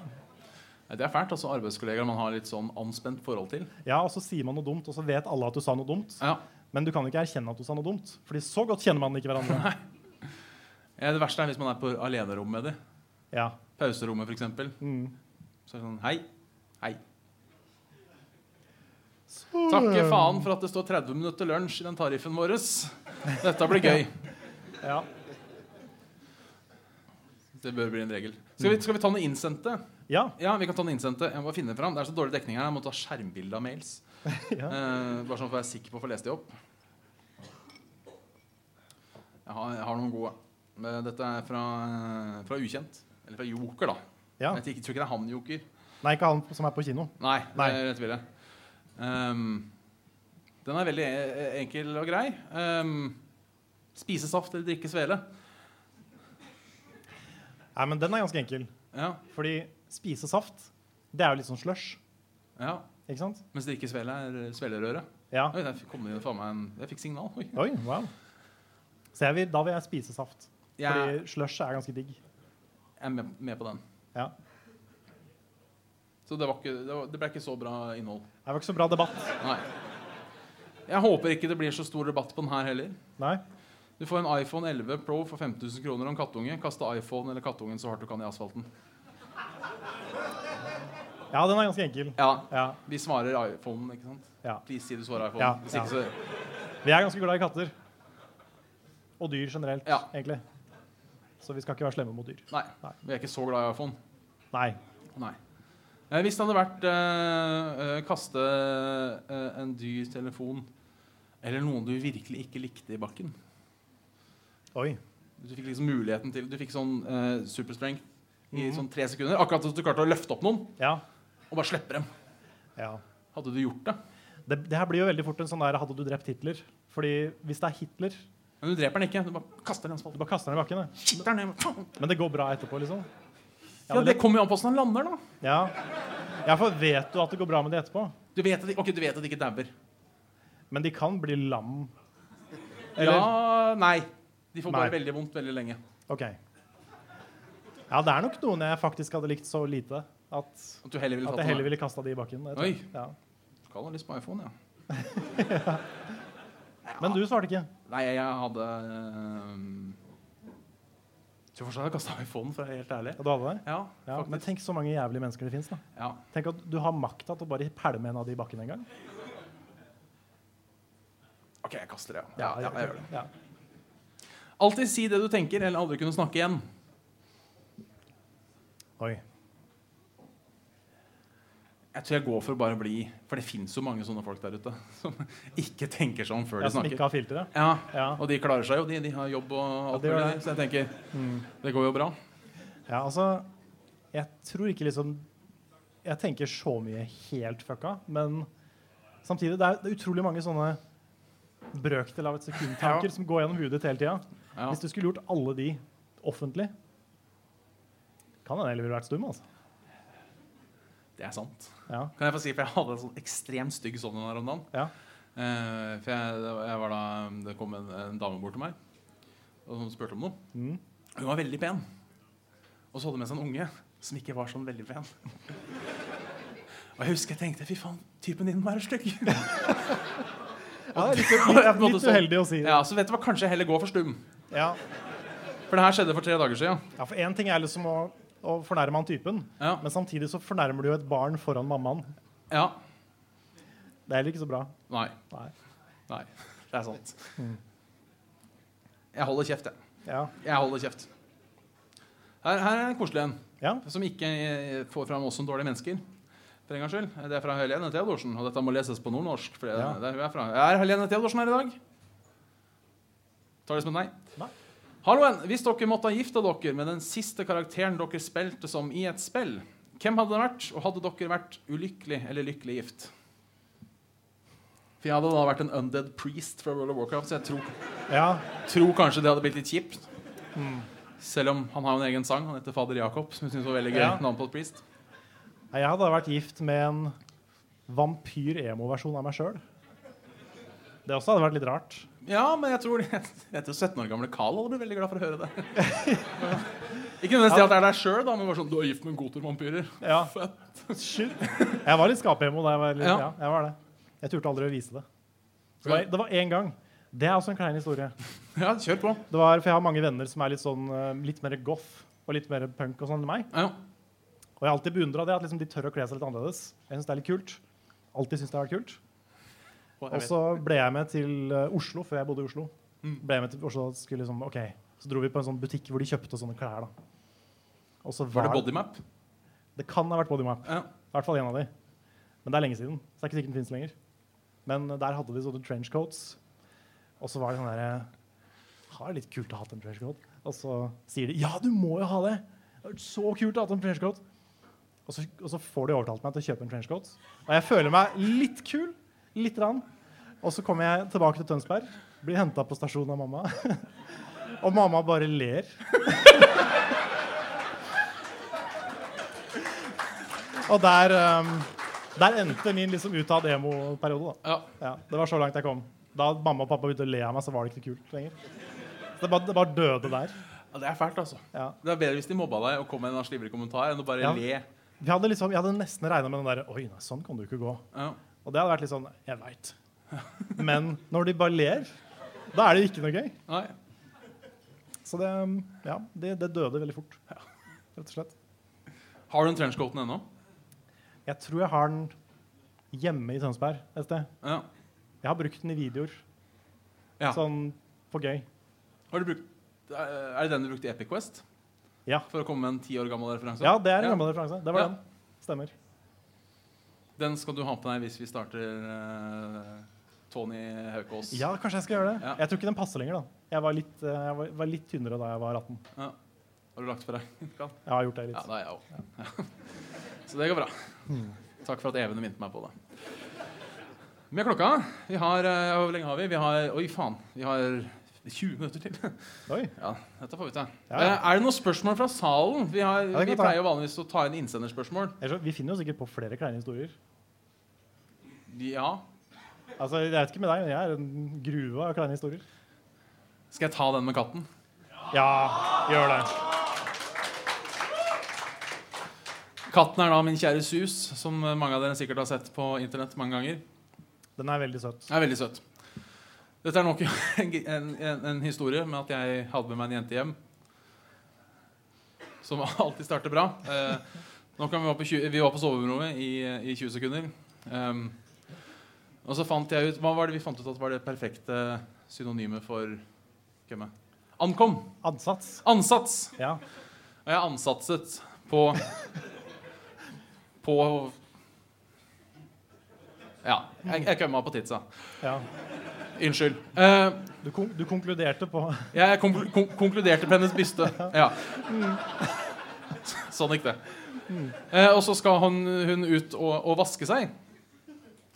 Det er fælt. altså Arbeidskollegaer man har litt sånn anspent forhold til. ja, og så sier man noe dumt, og så vet alle at du sa noe dumt. Ja. Men du kan ikke erkjenne at du sa noe dumt, Fordi så godt kjenner man ikke hverandre. Ja, Det verste er hvis man er på alenerom med dem. Ja. Pauserommet, f.eks. Mm. Så er det sånn. Hei. Så- Takke faen for at det står 30 minutter lunsj i den tariffen vår. Dette blir gøy. Ja. Det bør bli en regel. Skal vi, skal vi ta noe innsendte? ja. Ja, vi kan ta noe innsendte. Jeg må finne fram. Det er så dårlig dekning her. Jeg må ta skjermbilde av mails. (laughs) ja. Eh, bare sånn for å være sikker på å få lest de opp. Jeg har, jeg har noen gode. Men Dette er fra, eh, fra Ukjent. Eller fra Joker, da. ja. Jeg tror ikke det er han Joker. Nei, ikke han som er på kino. Nei, Nei. det er rett vilje. Um, den er veldig e- enkel og grei. Um, spise saft eller drikke svele. Nei, men den er ganske enkel. Ja, Fordi spise saft, det er jo litt sånn slush. ja. Ikke sant? Mens drikke svele er svelerøre. Ja. Oi, der kom det faen meg en Jeg fikk signal. Oi. Oi, wow. Så vil, da vil jeg spise saft. Ja. Fordi slush er ganske digg. Jeg er med, med på den. Ja. Så det, var ikke, det, var, det ble ikke så bra innhold. Det var ikke så bra debatt. Nei. Jeg håper ikke det blir så stor debatt på den her heller. Nei. Du får en iPhone 11 Pro for 5000 kroner og en kattunge. Kaste iPhone eller kattungen så hardt du kan i asfalten. Ja, den er ganske enkel. Ja, Ja. Vi svarer iPhone, ikke sant? ja. Please si du svarer iPhone. Ja. så Vi er ganske glad i katter. Og dyr generelt, Ja. egentlig. Så vi skal ikke være slemme mot dyr. Nei. Nei. Vi er ikke så glad i iPhone. Nei. Nei. Eh, hvis det hadde vært eh, kaste eh, en dyr telefon eller noen du virkelig ikke likte i bakken Oi. Du fikk liksom muligheten til Du fikk sånn uh, superstrength i Mhm. sånn tre sekunder. Akkurat som du klarte å løfte opp noen Ja. og bare slippe dem. ja. Hadde du gjort det? Det, det her blir jo veldig fort en sånn der Hadde du drept Hitler? Fordi hvis det er Hitler Men du dreper den ikke. Du bare kaster den bare kaster den i bakken. det. Men det går bra etterpå, liksom. Ja, men det kommer jo an på hvordan han lander, da. Ja. Ja, for vet du at det går bra med de etterpå? Du vet at de, ok, du vet at de ikke dauer. Men de kan bli lam. Eller? Ja Nei. De får bare Nei. veldig vondt veldig lenge. OK. Ja, det er nok noen jeg faktisk hadde likt så lite at, At du heller ville at jeg heller ville kasta de i bakken. Jeg Oi. Ja. Skal ha litt på iPhone, (laughs) ja. Men du svarte ikke. Nei, jeg hadde um, Tror fortsatt jeg kasta iPhonen, for å være helt ærlig. Ja, du hadde det? Ja, Ja, men tenk så mange jævlige mennesker det fins. Ja. Tenk at du har makta til å bare pælme en av de i bakken en gang. Ok, jeg kaster det. Ja, ja, jeg gjør det. Ja. Alltid si det du tenker, eller aldri kunne snakke igjen. Oi. Jeg tror jeg går for å bare bli For det fins jo mange sånne folk der ute (laughs) som ikke tenker sånn før Ja, de som ikke snakker. har filtre? Ja, Ja. Og de klarer seg jo, de. De har jobb og alt ja, mulig. Så jeg tenker Mm. det går jo bra. Ja, altså Jeg tror ikke liksom Jeg tenker så mye helt fucka, men samtidig det er, det er utrolig mange sånne brøkdel av et sekund-tanker Ja. som går gjennom ditt hele tida. Ja. Hvis du skulle gjort alle de offentlig, kan hende jeg ville vært stum. altså. Det er sant. Ja, Kan jeg få si, for jeg hadde en sånn ekstremt stygg sånn her om dagen. ja. Eh, for jeg, jeg var da, det kom en, en dame bort til meg og hun spurte om noe. Mm. Hun var veldig pen. Og så hadde hun med seg en unge som ikke var sånn veldig pen. Og jeg husker jeg tenkte fy faen, typen din må være stygg. (laughs) ja litt, (laughs) litt, litt uheldig å si. det. Ja, Så vet du hva, kanskje jeg heller går for stum. Ja. For det her skjedde for tre dager siden. ja, for én ting er liksom å, å fornærme han typen, Ja. men samtidig så fornærmer du jo et barn foran mammaen. ja. Det er heller ikke så bra. Nei. Nei. Nei. Det er sant. Mm. Jeg holder kjeft, jeg. Ja. Jeg holder kjeft. Her, her er en koselig en. ja. Som ikke eh, får fram oss som dårlige mennesker. For en gangs skyld. Det er fra Helene Theodorsen, og dette må leses på nordnorsk. For det, Ja. det er hun er fra. Er Helene Theodorsen her i dag? Tar det som et nei? Nei. Halloen, hvis dere måtte ha gifta dere med den siste karakteren dere spilte som i et spill, hvem hadde det vært? Og hadde dere vært ulykkelig eller lykkelig gift? For jeg hadde da vært en undead priest fra World of Warcraft, så jeg tror, ja. tror kanskje det hadde blitt litt kjipt. Mm. Selv om han har en egen sang. Han heter Fader Jakob, som jeg synes var veldig gøy. Ja. navn på et priest. Jeg hadde vært gift med en vampyr-emo-versjon av meg sjøl. Det også hadde vært litt rart. Ja, men jeg tror (laughs) etter 17 år gamle Carl hadde blitt veldig glad for å høre det. (laughs) Ikke nødvendigvis det at det er deg sjøl, men bare sånn Du er gift med en goter-vampyrer. Ja. Fett. (laughs) Shit. Jeg var litt skap-emo da jeg var litt, Ja. ja. jeg var det. Jeg turte aldri å vise det. Det var, det var én gang. Det er også en klein historie. Ja, kjør på. Det var, for Jeg har mange venner som er litt sånn eh, litt mer goth og litt mer punk og sånn enn meg. Ja. Og jeg har alltid beundra det at liksom, de tør å kle seg litt annerledes. Jeg synes det er litt kult. Alltid synes det har vært kult. Og så ble jeg med til eh, Oslo før jeg bodde i Oslo. Mm. Ble jeg med til Oslo og skulle liksom, ok, Så dro vi på en sånn butikk hvor de kjøpte sånne klær. da. Så Var det bodymap? Det kan ha vært Bodymap. Ja. I hvert fall en av de. Men det er lenge siden. Så det er ikke sikkert den finnes lenger. Men der hadde de sånne trenchcoats. Og så var det sånn derre Har det litt kult å ha en trenchcoat. Og så sier de ja, du må jo ha det. Det har så kult å ha en trenchcoat. Og så, og så får de overtalt meg til å kjøpe en trenchcoat. Og jeg føler meg litt kul. Litt rann. Og så kommer jeg tilbake til Tønsberg. Blir henta på stasjonen av mamma. (laughs) og mamma bare ler. (laughs) og der, um, der endte min liksom utad emo-periode. da. ja. Ja, det var så langt jeg kom. Da mamma og pappa begynte å le av meg, så var det ikke kult lenger. Det bare, det bare døde der. Ja, Det er fælt, altså. Ja. Det er bedre hvis de mobba deg og kom med en slivrig kommentar, enn å bare le. Vi hadde liksom, jeg hadde nesten regna med den derre Oi, nei, sånn kan du ikke gå. Ja. Og det hadde vært litt sånn Jeg veit. Men når de bare ler, da er det ikke noe gøy. Nei. Så det, um, ja, det, det døde veldig fort. Rett og slett. Har du den trenchcoaten ennå? Jeg tror jeg har den hjemme i Tønsberg et sted. Ja. Jeg har brukt den i videoer. ja. Sånn for gøy. Har du brukt, er det den du brukte i Epic Quest? Ja. For å komme med en ti år gammel referanse? Ja, det er en Ja. gammel referanse. Det var Ja. den. Stemmer. Den skal du ha på deg hvis vi starter uh, Tony Haukås. Ja, kanskje jeg skal gjøre det. Ja. Jeg tror ikke den passer lenger. da. Jeg var litt, uh, jeg var, var litt tynnere da jeg var 18. Ja. Har du lagt for deg? Karl? Jeg har gjort det litt. Ja, det er jeg òg. Ja. Så det går bra. Takk for at Even minte meg på det. Er klokka? Vi har uh, Hvor lenge har vi? Vi har Oi, faen. Vi har 20 minutter til. (laughs) Oi. Ja, dette får vi til. Ja. Eh, Er det noen spørsmål fra salen? Vi, har, ja, vi vi pleier jo vanligvis å ta inn innsenderspørsmål. Vi finner jo sikkert på flere kleine historier. Ja. Altså, Jeg vet ikke med deg, men jeg er en gruve av kleine historier. Skal jeg ta den med katten? Ja, gjør det. Katten er da min kjære Sus, som mange av dere sikkert har sett på internett mange ganger. Den er veldig søt. Den er veldig søt. Dette er nok (laughs) en, en, en historie med at jeg hadde med meg en jente hjem. Som (laughs) alltid starter bra. Eh, nå kan vi, var på 20, vi var på soverommet i, i 20 sekunder. Um, Og så fant jeg ut Hva var det vi fant ut at var det perfekte synonymet for kømme? Ankom. Ansats. Ansats. Ja. Og jeg ansatset på På Ja. Jeg, jeg kømma på tidsa. ja. Unnskyld. Uh, Du, kon du konkluderte på jeg kon kon konkluderte på hennes byste. (laughs) Ja. Sånn gikk det. Uh, og så skal hun, hun ut og, og vaske seg.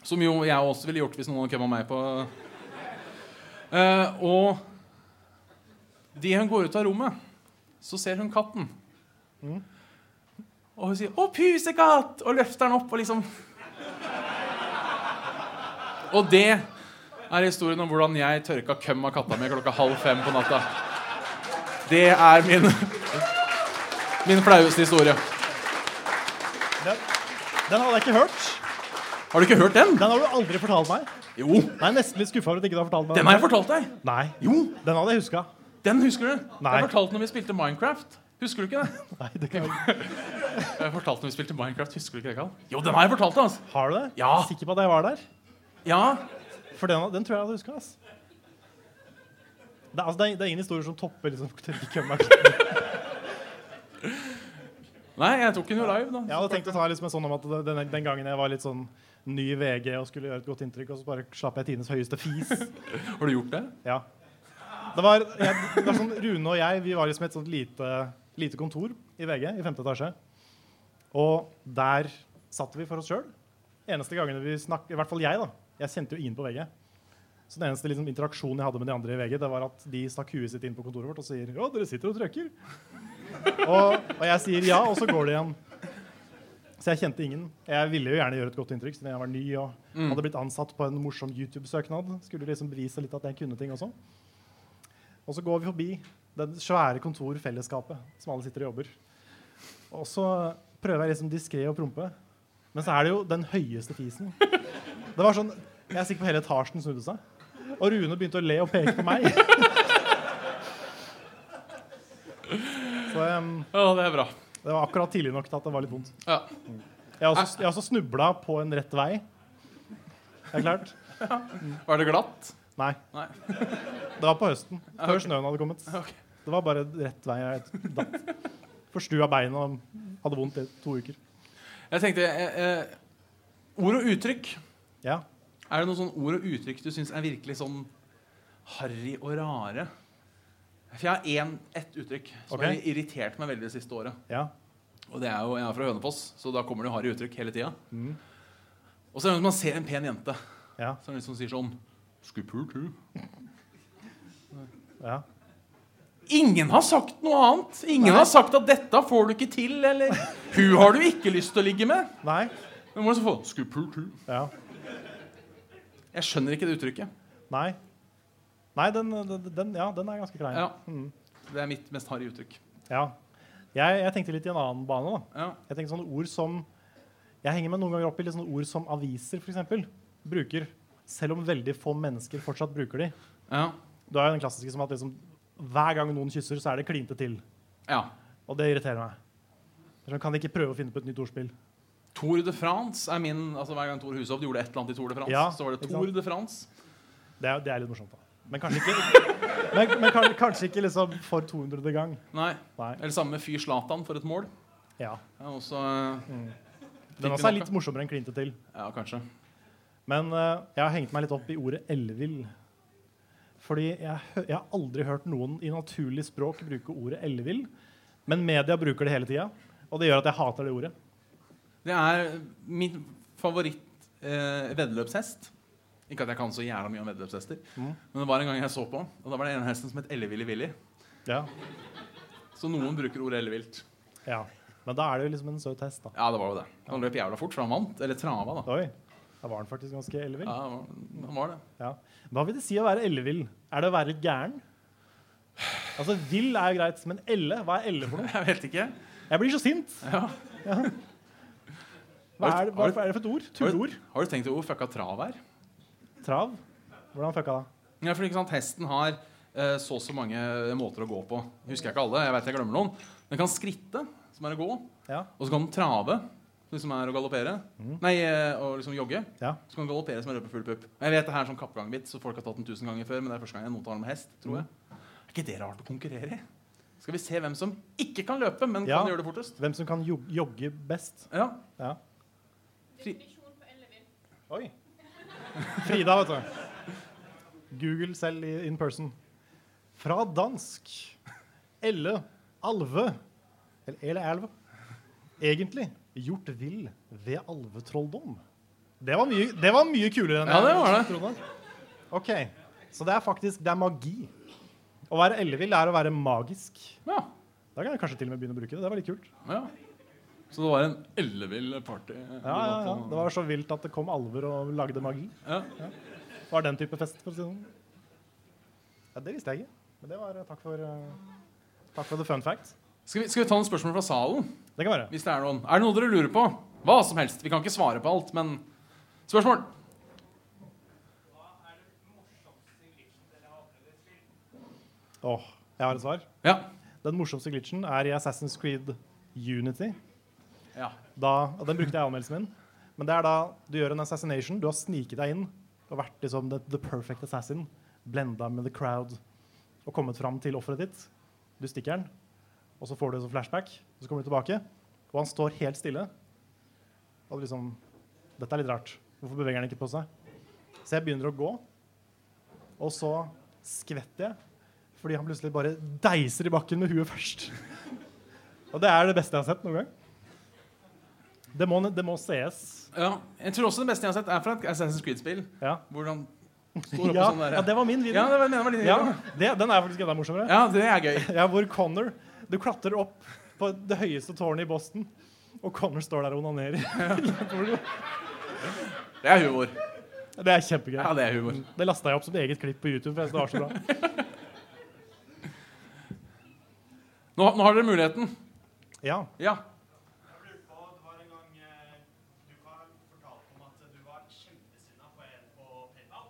Som jo jeg også ville gjort hvis noen hadde kømma meg på. uh, og idet hun går ut av rommet, så ser hun katten. Og hun sier 'Å, pusekatt!' og løfter den opp og liksom Og det er historien om hvordan jeg tørka køm av katta mi klokka halv fem på natta. Det er min min flaueste historie. den, den hadde jeg ikke hørt. Har du ikke hørt den? Den har du aldri fortalt meg. Jo, Jeg er nesten litt skuffa over at ikke du har fortalt meg den har jeg fortalt deg. Nei. Jo, Den hadde jeg huska. den husker du. Nei. Jeg fortalte når vi spilte Minecraft. Husker du ikke det? Nei, det kan jeg... (laughs) Jeg fortalte når vi spilte Minecraft, husker du ikke det, Karl? Jo, den har jeg fortalt deg, altså. Har du det? Ja. Er sikker på at jeg var der? Ja, For den, den tror jeg jeg hadde huska. Det, altså, det, er- det er ingen historier som topper liksom. (laughs) Nei, jeg tok den jo live, da. Jeg hadde tenkt å ta liksom en sånn om at den, den gangen jeg var litt sånn ny i VG og skulle gjøre et godt inntrykk, og så bare slapp jeg tidenes høyeste fis. (laughs) Har du gjort det? Ja. Det var, jeg, det var sånn, Rune og jeg vi var liksom et sånt lite, lite kontor i VG i femte etasje. Og der satt vi for oss sjøl. Eneste gangene vi snakk, I hvert fall jeg, da. Jeg kjente jo ingen på VG. Så den eneste liksom, interaksjonen jeg hadde med de andre i VG, det var at de stakk huet sitt inn på kontoret vårt og sier Ja, dere sitter og trøkker. (laughs) og, og jeg sier ja, og så går det igjen. Så jeg kjente ingen. Jeg ville jo gjerne gjøre et godt inntrykk siden jeg var ny og Mm. hadde blitt ansatt på en morsom YouTube-søknad. Skulle liksom bevise litt at jeg kunne ting også. Og så går vi forbi det svære kontorfellesskapet som alle sitter og jobber. Og så prøver jeg liksom diskré å prompe. Men så er det jo den høyeste fisen. Det var sånn, Jeg er sikker på hele etasjen snudde seg. Og Rune begynte å le og peke på meg. Så um, Ja, det er bra. det var akkurat tidlig nok til at det var litt vondt. Ja. Jeg har også, jeg har også snubla på en rett vei. Det er klart. Var det glatt? Nei. Nei. Det var på høsten. Før okay. snøen hadde kommet. Okay. Det var bare rett vei. Jeg datt. Forstua beinet og hadde vondt i to uker. Jeg tenkte eh, eh, Ord og uttrykk. Ja. Er det noen sånne ord og uttrykk du syns er virkelig sånn harry og rare? For jeg har ett uttrykk som okay. har irritert meg veldig det siste året. ja. Og det er jo, Jeg er fra Hønefoss, så da kommer det harry uttrykk hele tida. Mm. Og så er det når man ser en pen jente Ja. som liksom sier sånn Skulle pult, ja. Ingen har sagt noe annet. Ingen har sagt at 'dette får du ikke til', eller 'hun har du ikke lyst til å ligge med'. Nei. Men liksom få. Ja. Jeg skjønner ikke det uttrykket. Nei. Nei, den, den, ja, den er ganske klein. Ja, Mm. Det er mitt mest harry uttrykk. Ja. Jeg, jeg tenkte litt i en annen bane. da. Ja. Jeg tenkte sånne ord som Jeg henger meg noen ganger opp i litt sånne ord som aviser for eksempel, bruker. Selv om veldig få mennesker fortsatt bruker de. Ja. Du har jo den klassiske som at liksom, hver gang noen kysser, så er det klinte til. ja. Og det irriterer meg. Sånn, Kan de ikke prøve å finne på et nytt ordspill? Tour de France er min altså Hver gang Tor Hushovd gjorde et eller annet i Tour de France, Ja, så var det ikke Tour sant? de France. Det er, det er litt morsomt, da. Men kanskje ikke, (laughs) men, men kan- kanskje ikke liksom for 200. gang. Nei. Nei. Eller samme med Fyr Zlatan for et mål. Ja. Også eh, Den også er litt morsommere enn klinte til. Ja, kanskje. Men eh, jeg har hengt meg litt opp i ordet ellevill. Fordi jeg, hø- jeg har aldri hørt noen i naturlig språk bruke ordet ellevill. Men media bruker det hele tida, og det gjør at jeg hater det ordet. Det er min favoritt eh. Ikke at jeg kan så jævla mye om veddeløpshester, Mm. men det var en gang jeg så på, og da var det en hesten som het Ellevillig Willy. Ja. Så noen bruker ordet ellevilt. ja. Men da er det jo liksom en søt hest, da. Ja, det var jo det. Han løp jævla fort, for han vant. Eller trava, da. Oi. Da var han faktisk ganske ellevill. Ja, han var- det. Ja. Hva vil det si å være ellevill? Er det å være litt gæren? Altså, Vill er jo greit, men elle? Hva er elle for noe? (laughs) Jeg vet ikke. Jeg blir så sint! Ja. Hva er det, hva er det for et ord? Turord? Har du tenkt over hvor fucka trav er? Trav? Hvordan fucka da? Ja, for ikke sant, Hesten har eh, så og så mange måter å gå på. Husker jeg ikke alle. jeg vet jeg glemmer noen. Den kan skritte, som er å gå. Ja. Og så kan den trave, som er å galoppere. Nei, eh, å liksom jogge. Ja. Så kan den galoppere som er å løpe full pupp. Jeg vet det her er sånn kappgangvits, så folk har tatt den tusen ganger før, men det er første gang noen tar den med hest, tror jeg. Er ikke det rart å konkurrere i? Skal vi se hvem som ikke kan løpe, men Ja. kan gjøre det fortest? Hvem som kan jogge best. Ja. Ja. Fri-. Oi. (laughs) Frida, vet du. Google selv in person. Fra dansk. Elle, alve, eller ele elv. Egentlig gjort vill ved alvetrolldom. Det var mye, det var mye kulere enn Ja, det var det. Ok, så det er faktisk det er magi. Å være ellevill er å være magisk. ja. Da kan jeg kanskje til og med begynne å bruke det. Det var litt kult. ja. Så det var en ellevill party? Ja, ja, ja. Det var så vilt at det kom alver og lagde magi. Ja. Det var den type fest, for å si det sånn. Ja, det visste jeg ikke. Men det var takk for, eh, takk for the fun fact. Skal, vi, skal vi ta noen spørsmål fra salen? Det kan være. Hvis det Er noen Er det noe dere lurer på? Hva som helst. Vi kan ikke svare på alt, men spørsmål? Åh, jeg har et svar. Ja. Den morsomste glitchen er i Assassin's Creed Unity. Ja. Da, og den brukte jeg i anmeldelsen min. Men det er da du gjør en assassination. Du har sniket deg inn og vært liksom the, the perfect assassin. Blenda med the crowd og kommet fram til offeret ditt. Du stikker den, og så får du en sånn flashback. Og så kommer du tilbake, og han står helt stille. Og du liksom Dette er litt rart. Hvorfor beveger han ikke på seg? Så jeg begynner å gå, og så skvetter jeg fordi han plutselig bare deiser i bakken med huet først. (laughs) Og det er det beste jeg har sett noen gang. Det må, det må sees. ja. Jeg tror også det beste jeg har sett, er fra et Assassin's Creed-spill. Ja. Hvor han står oppe (laughs) Ja, sånn der. ja, det var min video. Ja, det var, det var litt Ja, det, den er faktisk enda morsommere. ja, det er gøy. (laughs) Ja, hvor Connor Du klatrer opp på det høyeste tårnet i Boston, og Connor står der og onanerer. (laughs) Det er humor. Det er kjempegøy. Ja, det er humor. Det lasta jeg opp som eget klipp på YouTube. For jeg synes det var så bra. Nå, nå har dere muligheten. Ja. Ja. Jeg lurer på, Det var en gang eh, du Carl, fortalte om at du var kjempesinna på en på PayPal.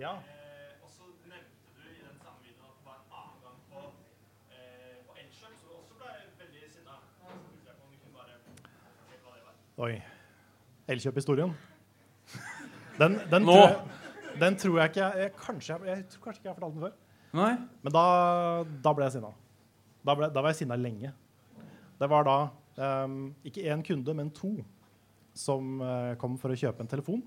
Ja. Eh, og så nevnte du i den samme videoen at det var en annen gang på, eh, på Elkjøp, så du også ble veldig sinna. Så lurte jeg på om du kunne bare fortelle hva det var. Oi. Elkjøp-historien. Den, den, Nå. tror jeg, den tror jeg ikke jeg, jeg, kanskje, jeg, jeg tror kanskje ikke jeg har fortalt den før. Nei? Men da, da ble jeg sinna. Da, ble, da var jeg sinna lenge. Det var da um, ikke én kunde, men to som uh, kom for å kjøpe en telefon.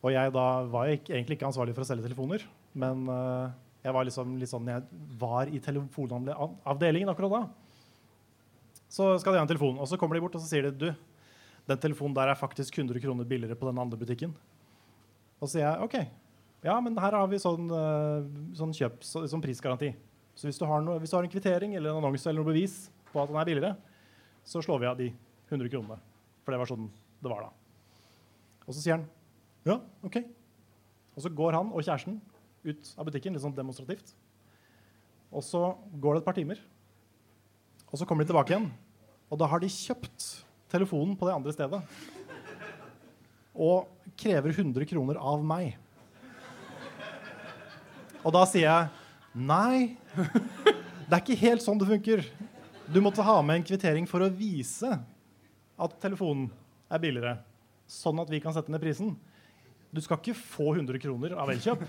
Og jeg da var ikke, egentlig ikke ansvarlig for å selge telefoner, men uh, jeg var liksom litt sånn Jeg var i telefonavdelingen akkurat da. Så skal de ha en telefon, og så kommer de bort og så sier de du, den telefonen der er faktisk 100 kroner billigere på den andre butikken. Og så sier jeg OK, ja, men her har vi sånn, eh, sånn kjøp, så, sånn prisgaranti. Så hvis du, noe, hvis du har en kvittering eller en annonse eller noe bevis på at den er billigere, så slår vi av de 100 kronene. For det var sånn det var da. Og så sier han ja, OK. Og så går han og kjæresten ut av butikken litt sånn demonstrativt. Og så går det et par timer, og så kommer de tilbake igjen. Og da har de kjøpt telefonen på det andre stedet. Og krever 100 kroner av meg. Og da sier jeg nei, det er ikke helt sånn det funker. Du måtte ha med en kvittering for å vise at telefonen er billigere, sånn at vi kan sette ned prisen. Du skal ikke få 100 kroner av Elkjøp.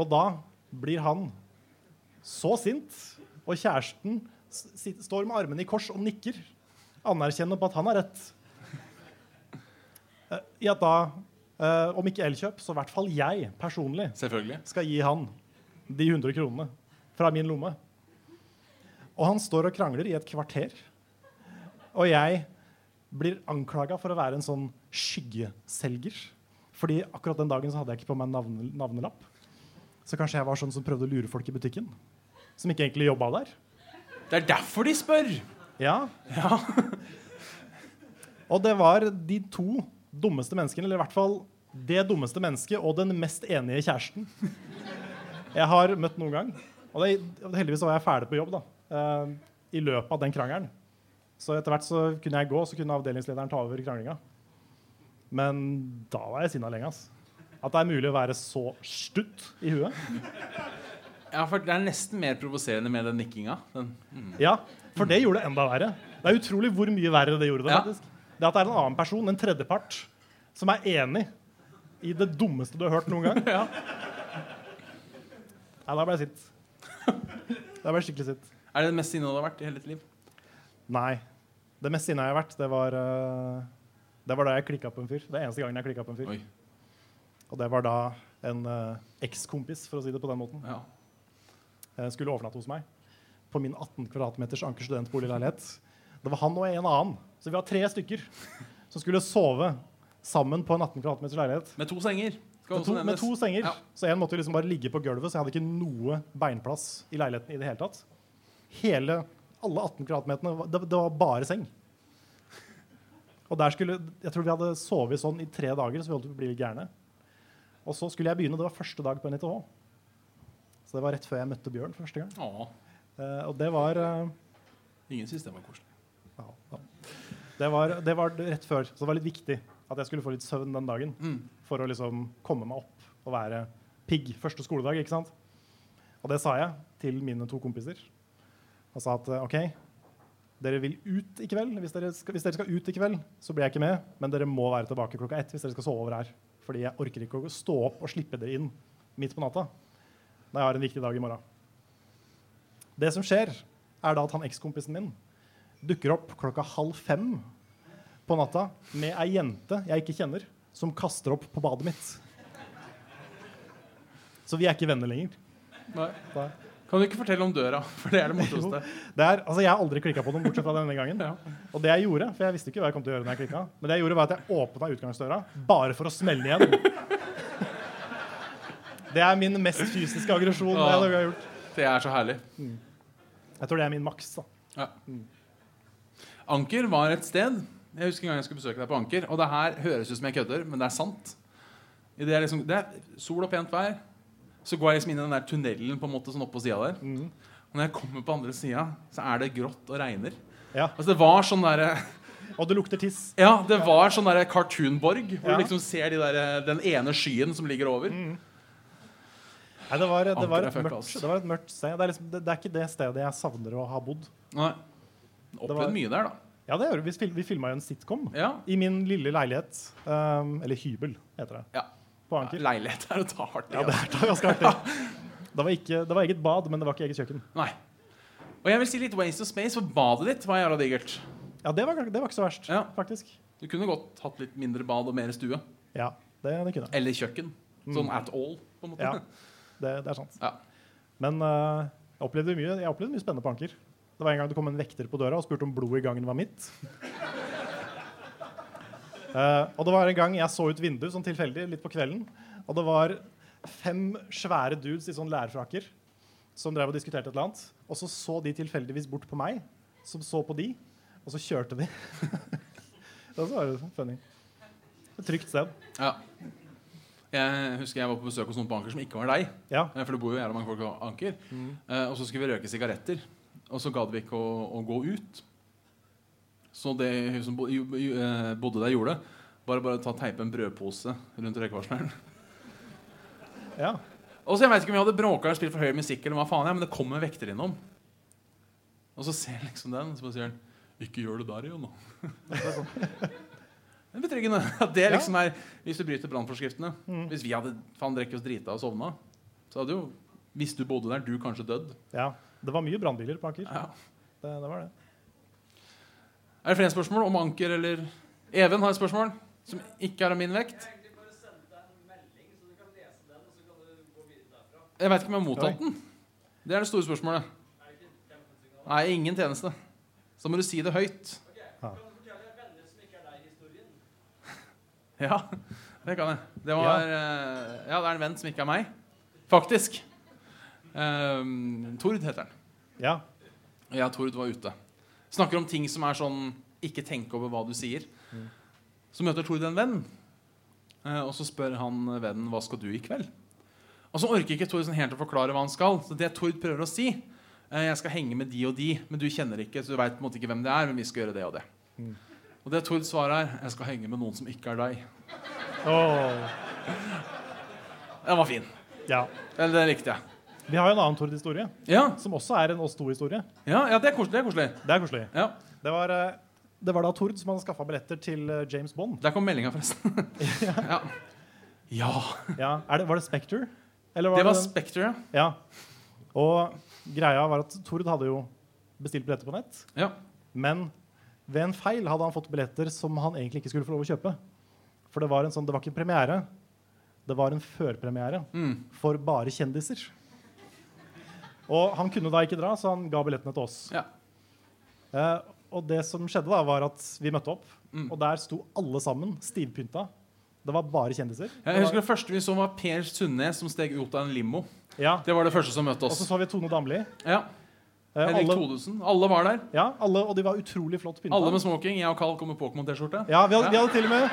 Og da blir han så sint, og kjæresten står med armene i kors og nikker, anerkjenner på at han har rett. Eh, I at da, eh, om ikke Elkjøp, så i hvert fall jeg personlig skal gi han de 100 kronene fra min lomme. Og han står og krangler i et kvarter. Og jeg blir anklaga for å være en sånn skyggeselger. Fordi akkurat den dagen så hadde jeg ikke på meg navne, navnelapp. Så kanskje jeg var sånn som prøvde å lure folk i butikken. Som ikke egentlig jobba der. Det er derfor de spør! Ja. og det var de to dummeste menneskene, eller i hvert fall det dummeste mennesket og den mest enige kjæresten jeg har møtt noen gang. Og det, heldigvis var jeg ferdig på jobb da, uh, i løpet av den krangelen. Så etter hvert så kunne jeg gå, så kunne avdelingslederen ta over kranglinga. Men da var jeg sinna lenge. ass. At det er mulig å være så stutt i huet. Ja, for Det er nesten mer provoserende med den nikkinga. Den, mm. Ja, for det gjorde det enda verre. Det er utrolig hvor mye verre det gjorde det. Ja. faktisk. Det at det er en annen person, en tredjepart, som er enig i det dummeste du har hørt noen gang. (laughs) Ja. Nei, da ble jeg sint. Da ble jeg skikkelig sint. Er det det mest sinna du har vært i hele ditt liv? Nei. Det mest sinna jeg har vært, det var eh, Det var da jeg klikka på en fyr. Det er eneste gangen jeg klikka på en fyr. Oi. Og det var da en uh, ekskompis, for å si det på den måten. Ja. uh, skulle overnatte hos meg på min 18 kvadratmeters Anker studentboligleilighet. Det var han og en annen. Så vi var tre stykker som skulle sove sammen på en 18 kvadratmeters leilighet. Med to senger. Med to, med to senger. Ja. Så en måtte liksom bare ligge på gulvet, så jeg hadde ikke noe beinplass i leiligheten i det hele tatt. Hele, alle 18 kvadratmeterne, det, det var bare seng. Og der skulle, Jeg tror vi hadde sovet sånn i tre dager, så vi holdt på å bli litt gærne. Og så skulle jeg begynne. Det var første dag på NITH. Så det var rett før jeg møtte Bjørn første gang. Eh, og det var uh, ingen syntes det var koselig. ja, ja. Det var, det var rett før, så det var litt viktig at jeg skulle få litt søvn den dagen. Mm. For å liksom komme meg opp og være pigg første skoledag. ikke sant? Og det sa jeg til mine to kompiser. Og sa at eh, OK, dere vil ut i kveld. Hvis dere, skal, hvis dere skal ut i kveld, så blir jeg ikke med. Men dere må være tilbake klokka ett hvis dere skal sove over her. Fordi jeg orker ikke å stå opp og slippe dere inn midt på natta når jeg har en viktig dag i morgen. Det som skjer, er da at han ekskompisen min dukker opp klokka halv fem på natta med ei jente jeg ikke kjenner, som kaster opp på badet mitt. Så vi er ikke venner lenger. Nei. Da- Kan du ikke fortelle om døra? (laughs) For det er det morsomste. (laughs) Altså jeg har aldri klikka på noen, bortsett fra denne gangen. (laughs) Ja. Og det jeg gjorde, for jeg visste ikke hva jeg kom til å gjøre når jeg klikka, men det jeg gjorde var at jeg åpna utgangsdøra bare for å smelle igjen. Det er min mest fysiske aggresjon Ja. Det, har gjort. Det er så herlig. Jeg tror det er min maks. da. Ja. Anker var et sted Jeg husker en gang jeg skulle besøke deg på Anker. Og det her høres ut som jeg kødder, men det er sant. Det, er liksom, det er sol og pent vær. Så går jeg liksom inn i den der tunnelen på en måte sånn opp på sida der. Mm. Og når jeg kommer på andre sida, så er det grått og regner. Ja. Altså Det var sånn der, Og det lukter tiss. Ja, det var sånn der cartoonborg. Hvor Ja. du liksom ser de der, den ene skyen som ligger over. Nei, det var, det, var et mørkt, det var et mørkt sted. Det er, liksom, det, det er ikke det stedet jeg savner å ha bodd. Nei. Opplevd mye der, da. Ja, det gjør vi. Vi filma jo en sitcom Ja. i min lille leilighet. Um, eller hybel, heter det. ja. På Anker. Leilighet er å ta hardt i. Ja, det altså. er ganske artig. Det var, ikke, det var eget bad, men det var ikke eget kjøkken. Nei. Og jeg vil si litt waste of space, for badet ditt var jævla digert. Ja, det var, det var ikke så verst, Ja. faktisk. Du kunne godt hatt litt mindre bad og mer stue. Ja, det, det kunne. Eller kjøkken. Sånn at all, på en måte. Ja, det, det er sant. Ja. Men uh, jeg, opplevde mye, jeg opplevde mye spennende på Anker. Det var en gang det kom en vekter på døra og spurte om blodet i gangen var mitt. Eh, og det var en gang jeg så ut vinduet sånn tilfeldig litt på kvelden, og det var fem svære dudes i sånn lærfrakker som drev og diskuterte et eller annet. Og så så de tilfeldigvis bort på meg, som så på de, og så kjørte de. (laughs) det var funny. Et trygt sted. Ja. Jeg husker jeg var på besøk hos noen på Anker som ikke var deg. Ja. Eh, For det bor jo jævla mange folk på Anker. Eh, og så skulle vi røke sigaretter. Og så gadd vi ikke å, å gå ut. Så det hun som jo, jo, eh, bodde der, gjorde, var bare å teipe en brødpose rundt røykvarsleren. ja. Og så Jeg vet ikke om vi hadde bråka eller spilt for høy musikk, eller hva faen jeg, men det kom en vekter innom. Og så ser jeg liksom den, og så sier han 'Ikke gjør det der igjen, da'. Det er. Det betryggende. At det liksom er Hvis du bryter brannforskriftene Hvis vi hadde faen drukket oss drita og sovna, så hadde jo Hvis du bodde der, du kanskje dødd. ja. Det var mye brannbiler på Aker. Ja. Det, det var det. Er det flere spørsmål om Anker eller Even har et spørsmål som ikke er av min vekt. Jeg veit ikke om jeg har mottatt den. Det er det store spørsmålet. Nei, ingen tjeneste. Så må du si det høyt. Ja, (laughs) det kan jeg. Det var eh, Ja, det er en venn som ikke er meg. Faktisk. Um, Tord heter han. Ja. Ja, Tord var ute. Snakker om ting som er sånn Ikke tenk over hva du sier. Så møter Tord en venn, eh, og så spør han vennen hva skal du i kveld. Og så orker ikke Tord sånn helt å forklare hva han skal. Så det Tord prøver å si eh, Jeg skal henge med de og de, men du kjenner ikke, så du veit ikke hvem det er, men vi skal gjøre det og det. Og det Tord svarer, er Jeg skal henge med noen som ikke er deg. Oh. (laughs) Den var fin. ja. Den, den likte jeg. Vi har jo en annen Tord-historie, Ja, som også er en oss to-historie. ja, ja det er koselig. Det er koselig. Det er koselig. Ja, Det var, eh, det var da Tord som hadde skaffa billetter til eh, James Bond. Der kom meldinga, forresten. (laughs) ja. ja. Ja, det, Var det Spectre? Eller Det var Spekter, ja. Ja. Og greia var at Tord hadde jo bestilt billetter på nett. ja. Men ved en feil hadde han fått billetter som han egentlig ikke skulle få lov å kjøpe. For det var, en sånn, det var ikke en premiere. Det var en førpremiere Mm. for bare kjendiser. Og han kunne da ikke dra, så han ga billettene til oss. ja. Eh, og det som skjedde, da, var at vi møtte opp, Mm. og der sto alle sammen stivpynta. Det var bare kjendiser. Ja, Jeg husker Det første vi så, var Per Sundnes som steg ut av en limo. Ja. Det var det første som møtte oss. Og så så vi Tone Damli. Ja, Eh, Henrik alle, Todesen. Alle var der. ja, alle, og de var utrolig flott pynta. Alle med smoking. Jeg og Carl kom med Pokémon-T-skjorte. Ja, vi hadde, vi hadde til og med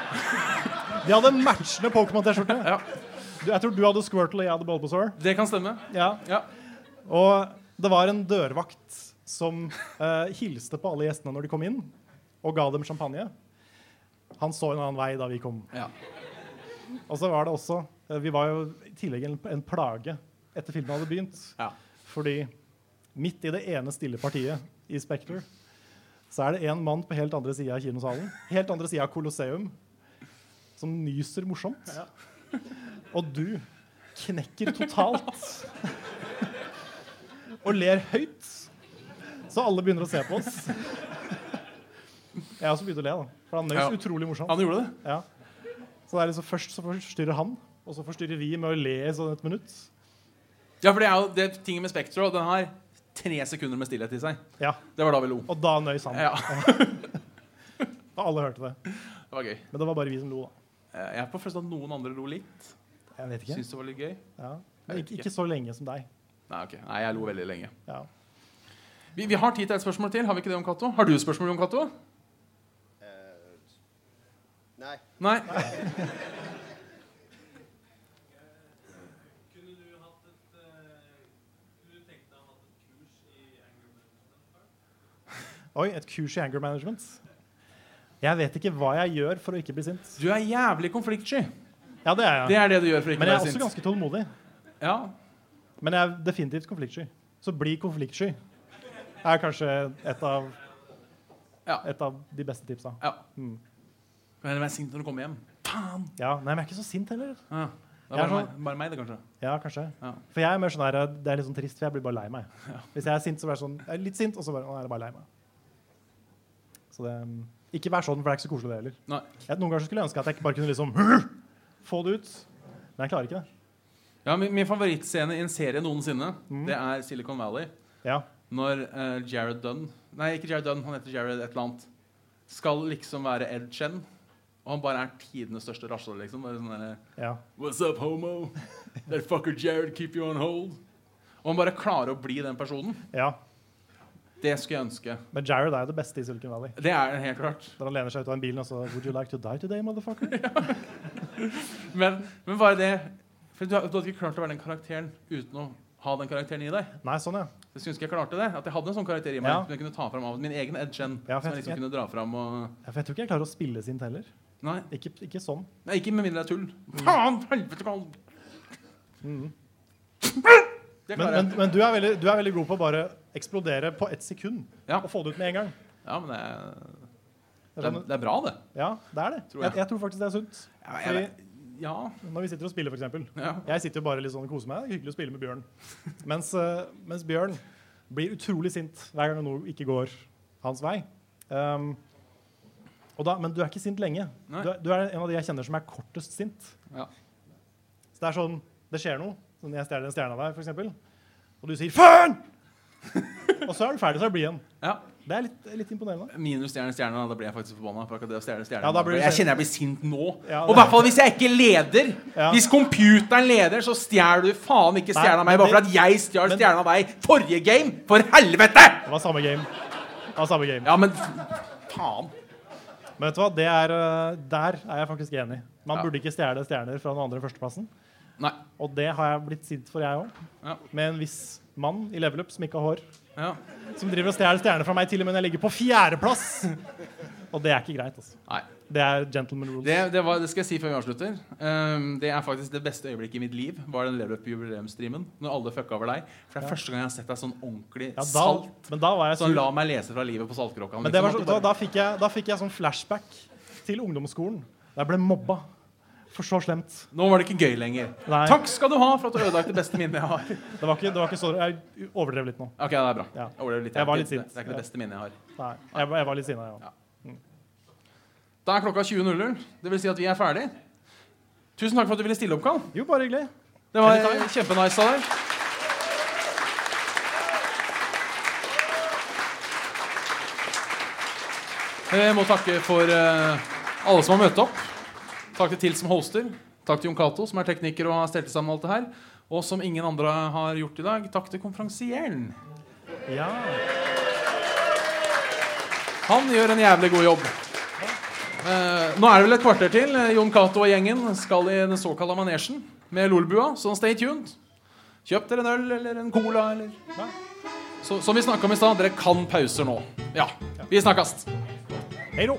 Vi hadde matchende Pokémon-T-skjorte. Ja. Jeg tror du hadde Squirtle og jeg hadde Bulbasaur. Det kan stemme. Ja. Ja. Og det var en dørvakt som eh, hilste på alle gjestene når de kom inn, og ga dem champagne. Han så en annen vei da vi kom. Ja. Og så var det også eh, Vi var jo i tillegg en, en plage etter filmen hadde begynt. Ja. Fordi midt i det ene stille partiet i Spekter så er det en mann på helt andre sida av kinosalen, helt andre sida av Colosseum, som nyser morsomt. Og du knekker totalt og ler høyt. Så alle begynner å se på oss. Jeg også begynt å le, da. For han nøys Ja. utrolig morsomt. Han gjorde det. Ja. Så det er liksom Først så forstyrrer han, og så forstyrrer vi med å le i sånn et minutt. Ja, for det er jo det tinget med Spektro. Den har tre sekunder med stillhet i seg. Ja, Det var da vi lo. Og da nøys han. Ja, (laughs) Og alle hørte det. det var gøy. Men det var bare vi som lo, da. Eh, Jeg er på følelsen at noen andre lo litt. Jeg vet ikke. Syns det var litt gøy. Ja. Men ikke. ikke så lenge som deg. Nei, ok. Nei, jeg lo veldig lenge. Ja. Vi, vi har tid til et spørsmål til. Har vi ikke det om Cato? Har du et spørsmål om Cato? Eh, nei. Nei? (laughs) Kunne du hatt et eh, Kunne du tenkt deg å ha hatt et kurs i anger management? Oi, et kurs i anger management. Jeg vet ikke hva jeg gjør for å ikke bli sint. Du er jævlig konfliktsky. Ja, det er Det jeg. er det du gjør for ikke Men jeg er være også sint. ganske tålmodig. Ja. Men jeg er definitivt konfliktsky. Så bli konfliktsky er kanskje et av, Ja. et av de beste tipsa. ja. Mm. Men vær sint når du kommer hjem. Faen! Ja, Nei, men jeg er ikke så sint heller. Ja. Det er er bare, sånn- meg, bare meg, det, kanskje. Ja, kanskje. Ja. For jeg er mer sånn her, det er litt sånn trist, for jeg blir bare lei meg. Hvis jeg er sint, så blir jeg sånn, jeg er litt sint, og så bare, å, jeg er bare lei meg. Så det, um, ikke vær sånn, for det er ikke så koselig det heller. Nei. Jeg, noen ganger skulle jeg ønske at jeg bare kunne liksom (laughs) få det ut. Men jeg klarer ikke det. Ja, min, min favorittscene i en serie noensinne, Mm. det er Silicon Valley. Ja, Når uh, Jared Dunn Nei, ikke Jared Dunn, han heter Jared et eller annet. Skal liksom være Ed Chen. Og han bare er tidenes største rasshøl, liksom. Bare sånn derre ja. What's up, homo? That fucker Jared keep you on hold. Og han bare klarer å bli den personen. ja. Det skulle jeg ønske. Men Jared er jo det beste i Silicon Valley. Det er helt klart. Der han lener seg ut av en bilen og så Would you like to die today, motherfucker? (laughs) Men, men bare det For du, du hadde ikke klart å være den karakteren uten å ha den karakteren i deg. Nei, sånn, ja. Jeg synes ikke jeg klarte det. At jeg hadde en sånn karakter i meg Ja. som jeg kunne ta fram av min egen Ed Chen. Ja, som jeg liksom jeg- kunne dra fram og Ja, For jeg tror ikke jeg klarer å spille sint heller. Nei, Ikke, ikke sånn. nei ikke med mindre det er tull. Faen! Helvete! Mhm. Men, men, men du, er veldig, du er veldig god på å bare eksplodere på ett sekund Ja. og få det ut med en gang. Ja, men det er, Det det er det er bra, det. ja, det er det. Tror Jeg, jeg. jeg tror faktisk det er sunt. Ja, jeg Fordi ja. når vi sitter og spiller, eksempel ja. Jeg sitter jo bare litt sånn og koser meg. Det er hyggelig å spille med Bjørn. (laughs) Mens, eh, mens Bjørn blir utrolig sint hver gang noe ikke går hans vei. Um, da, men du er ikke sint lenge. Du du er en av de jeg kjenner som er kortest sint. Ja. Så det er sånn, det skjer noe. Sånn jeg stjeler en stjerne av deg, eksempel. Og du sier 'faen!' (laughs) og så er du ferdig, så er du blid igjen. ja. Det er litt, litt imponerende. Minus stjerne, stjerne. Da blir jeg faktisk forbanna. For akkurat det å stjerne, stjerne. Ja, blir jeg kjenner jeg blir sint nå. Ja, og i hvert fall hvis jeg ikke leder. Ja. Hvis computeren leder, så stjeler du faen ikke stjerna av meg bare for det- at jeg stjal stjerna av deg forrige game. For helvete! Det var samme game. Det var samme game. Ja, men faen. Men vet du hva? Det er, øh, der er jeg faktisk enig. Man burde ikke stjele stjerner fra den andre førsteplassen. Nei. Og det har jeg blitt sint for, jeg òg. Ja. Med en viss mann i level up som ikke har hår. Ja. Som driver og stjeler stjerner fra meg til og med når jeg ligger på fjerdeplass. Og det er ikke greit. altså. Nei. Det er gentleman rules. Det, det, var, det skal jeg si før vi avslutter. Um, det er faktisk det beste øyeblikket i mitt liv. Var den Level Up jubileumsstreamen Når alle fucka over deg. For det er Ja. første gang jeg har sett deg sånn ordentlig ja, da, salt. men da var jeg Sånn la meg lese fra livet på Saltkråkan. Liksom, da, da, fikk jeg, da fikk jeg sånn flashback til ungdomsskolen. Da jeg ble mobba. For så slemt. Nå var det ikke gøy lenger. Nei. Takk skal du ha for at du ødela det beste minnet jeg har. Det var ikke, det var ikke så Jeg overdrev litt nå. Ok, det er bra. Ja. Jeg litt. Jeg var er litt sint. Det er ikke det beste minnet jeg har. Nei, jeg, jeg var litt sinna, ja. Da er klokka 20.00. Det vil si at vi er ferdig. Tusen takk for at du ville stille opp, Karl. Jo, bare hyggelig. Det var kjempenice av deg. Jeg må takke for eh, alle som har møtt opp. Takk til Til som hoster. Takk til Jon Cato, som er tekniker og har stelt sammen alt det her. Og som ingen andre har gjort i dag, takk til konferansieren. Ja. Han gjør en jævlig god jobb. Eh, nå er det vel et kvarter til. Eh, Jon Cato og gjengen skal i den såkalte manesjen med Lolbua, så stay tuned. Kjøp dere en øl eller en cola eller Ja. så, Som vi snakka om i stad, dere kan pauser nå. Ja. Vi snakkes. Hei då.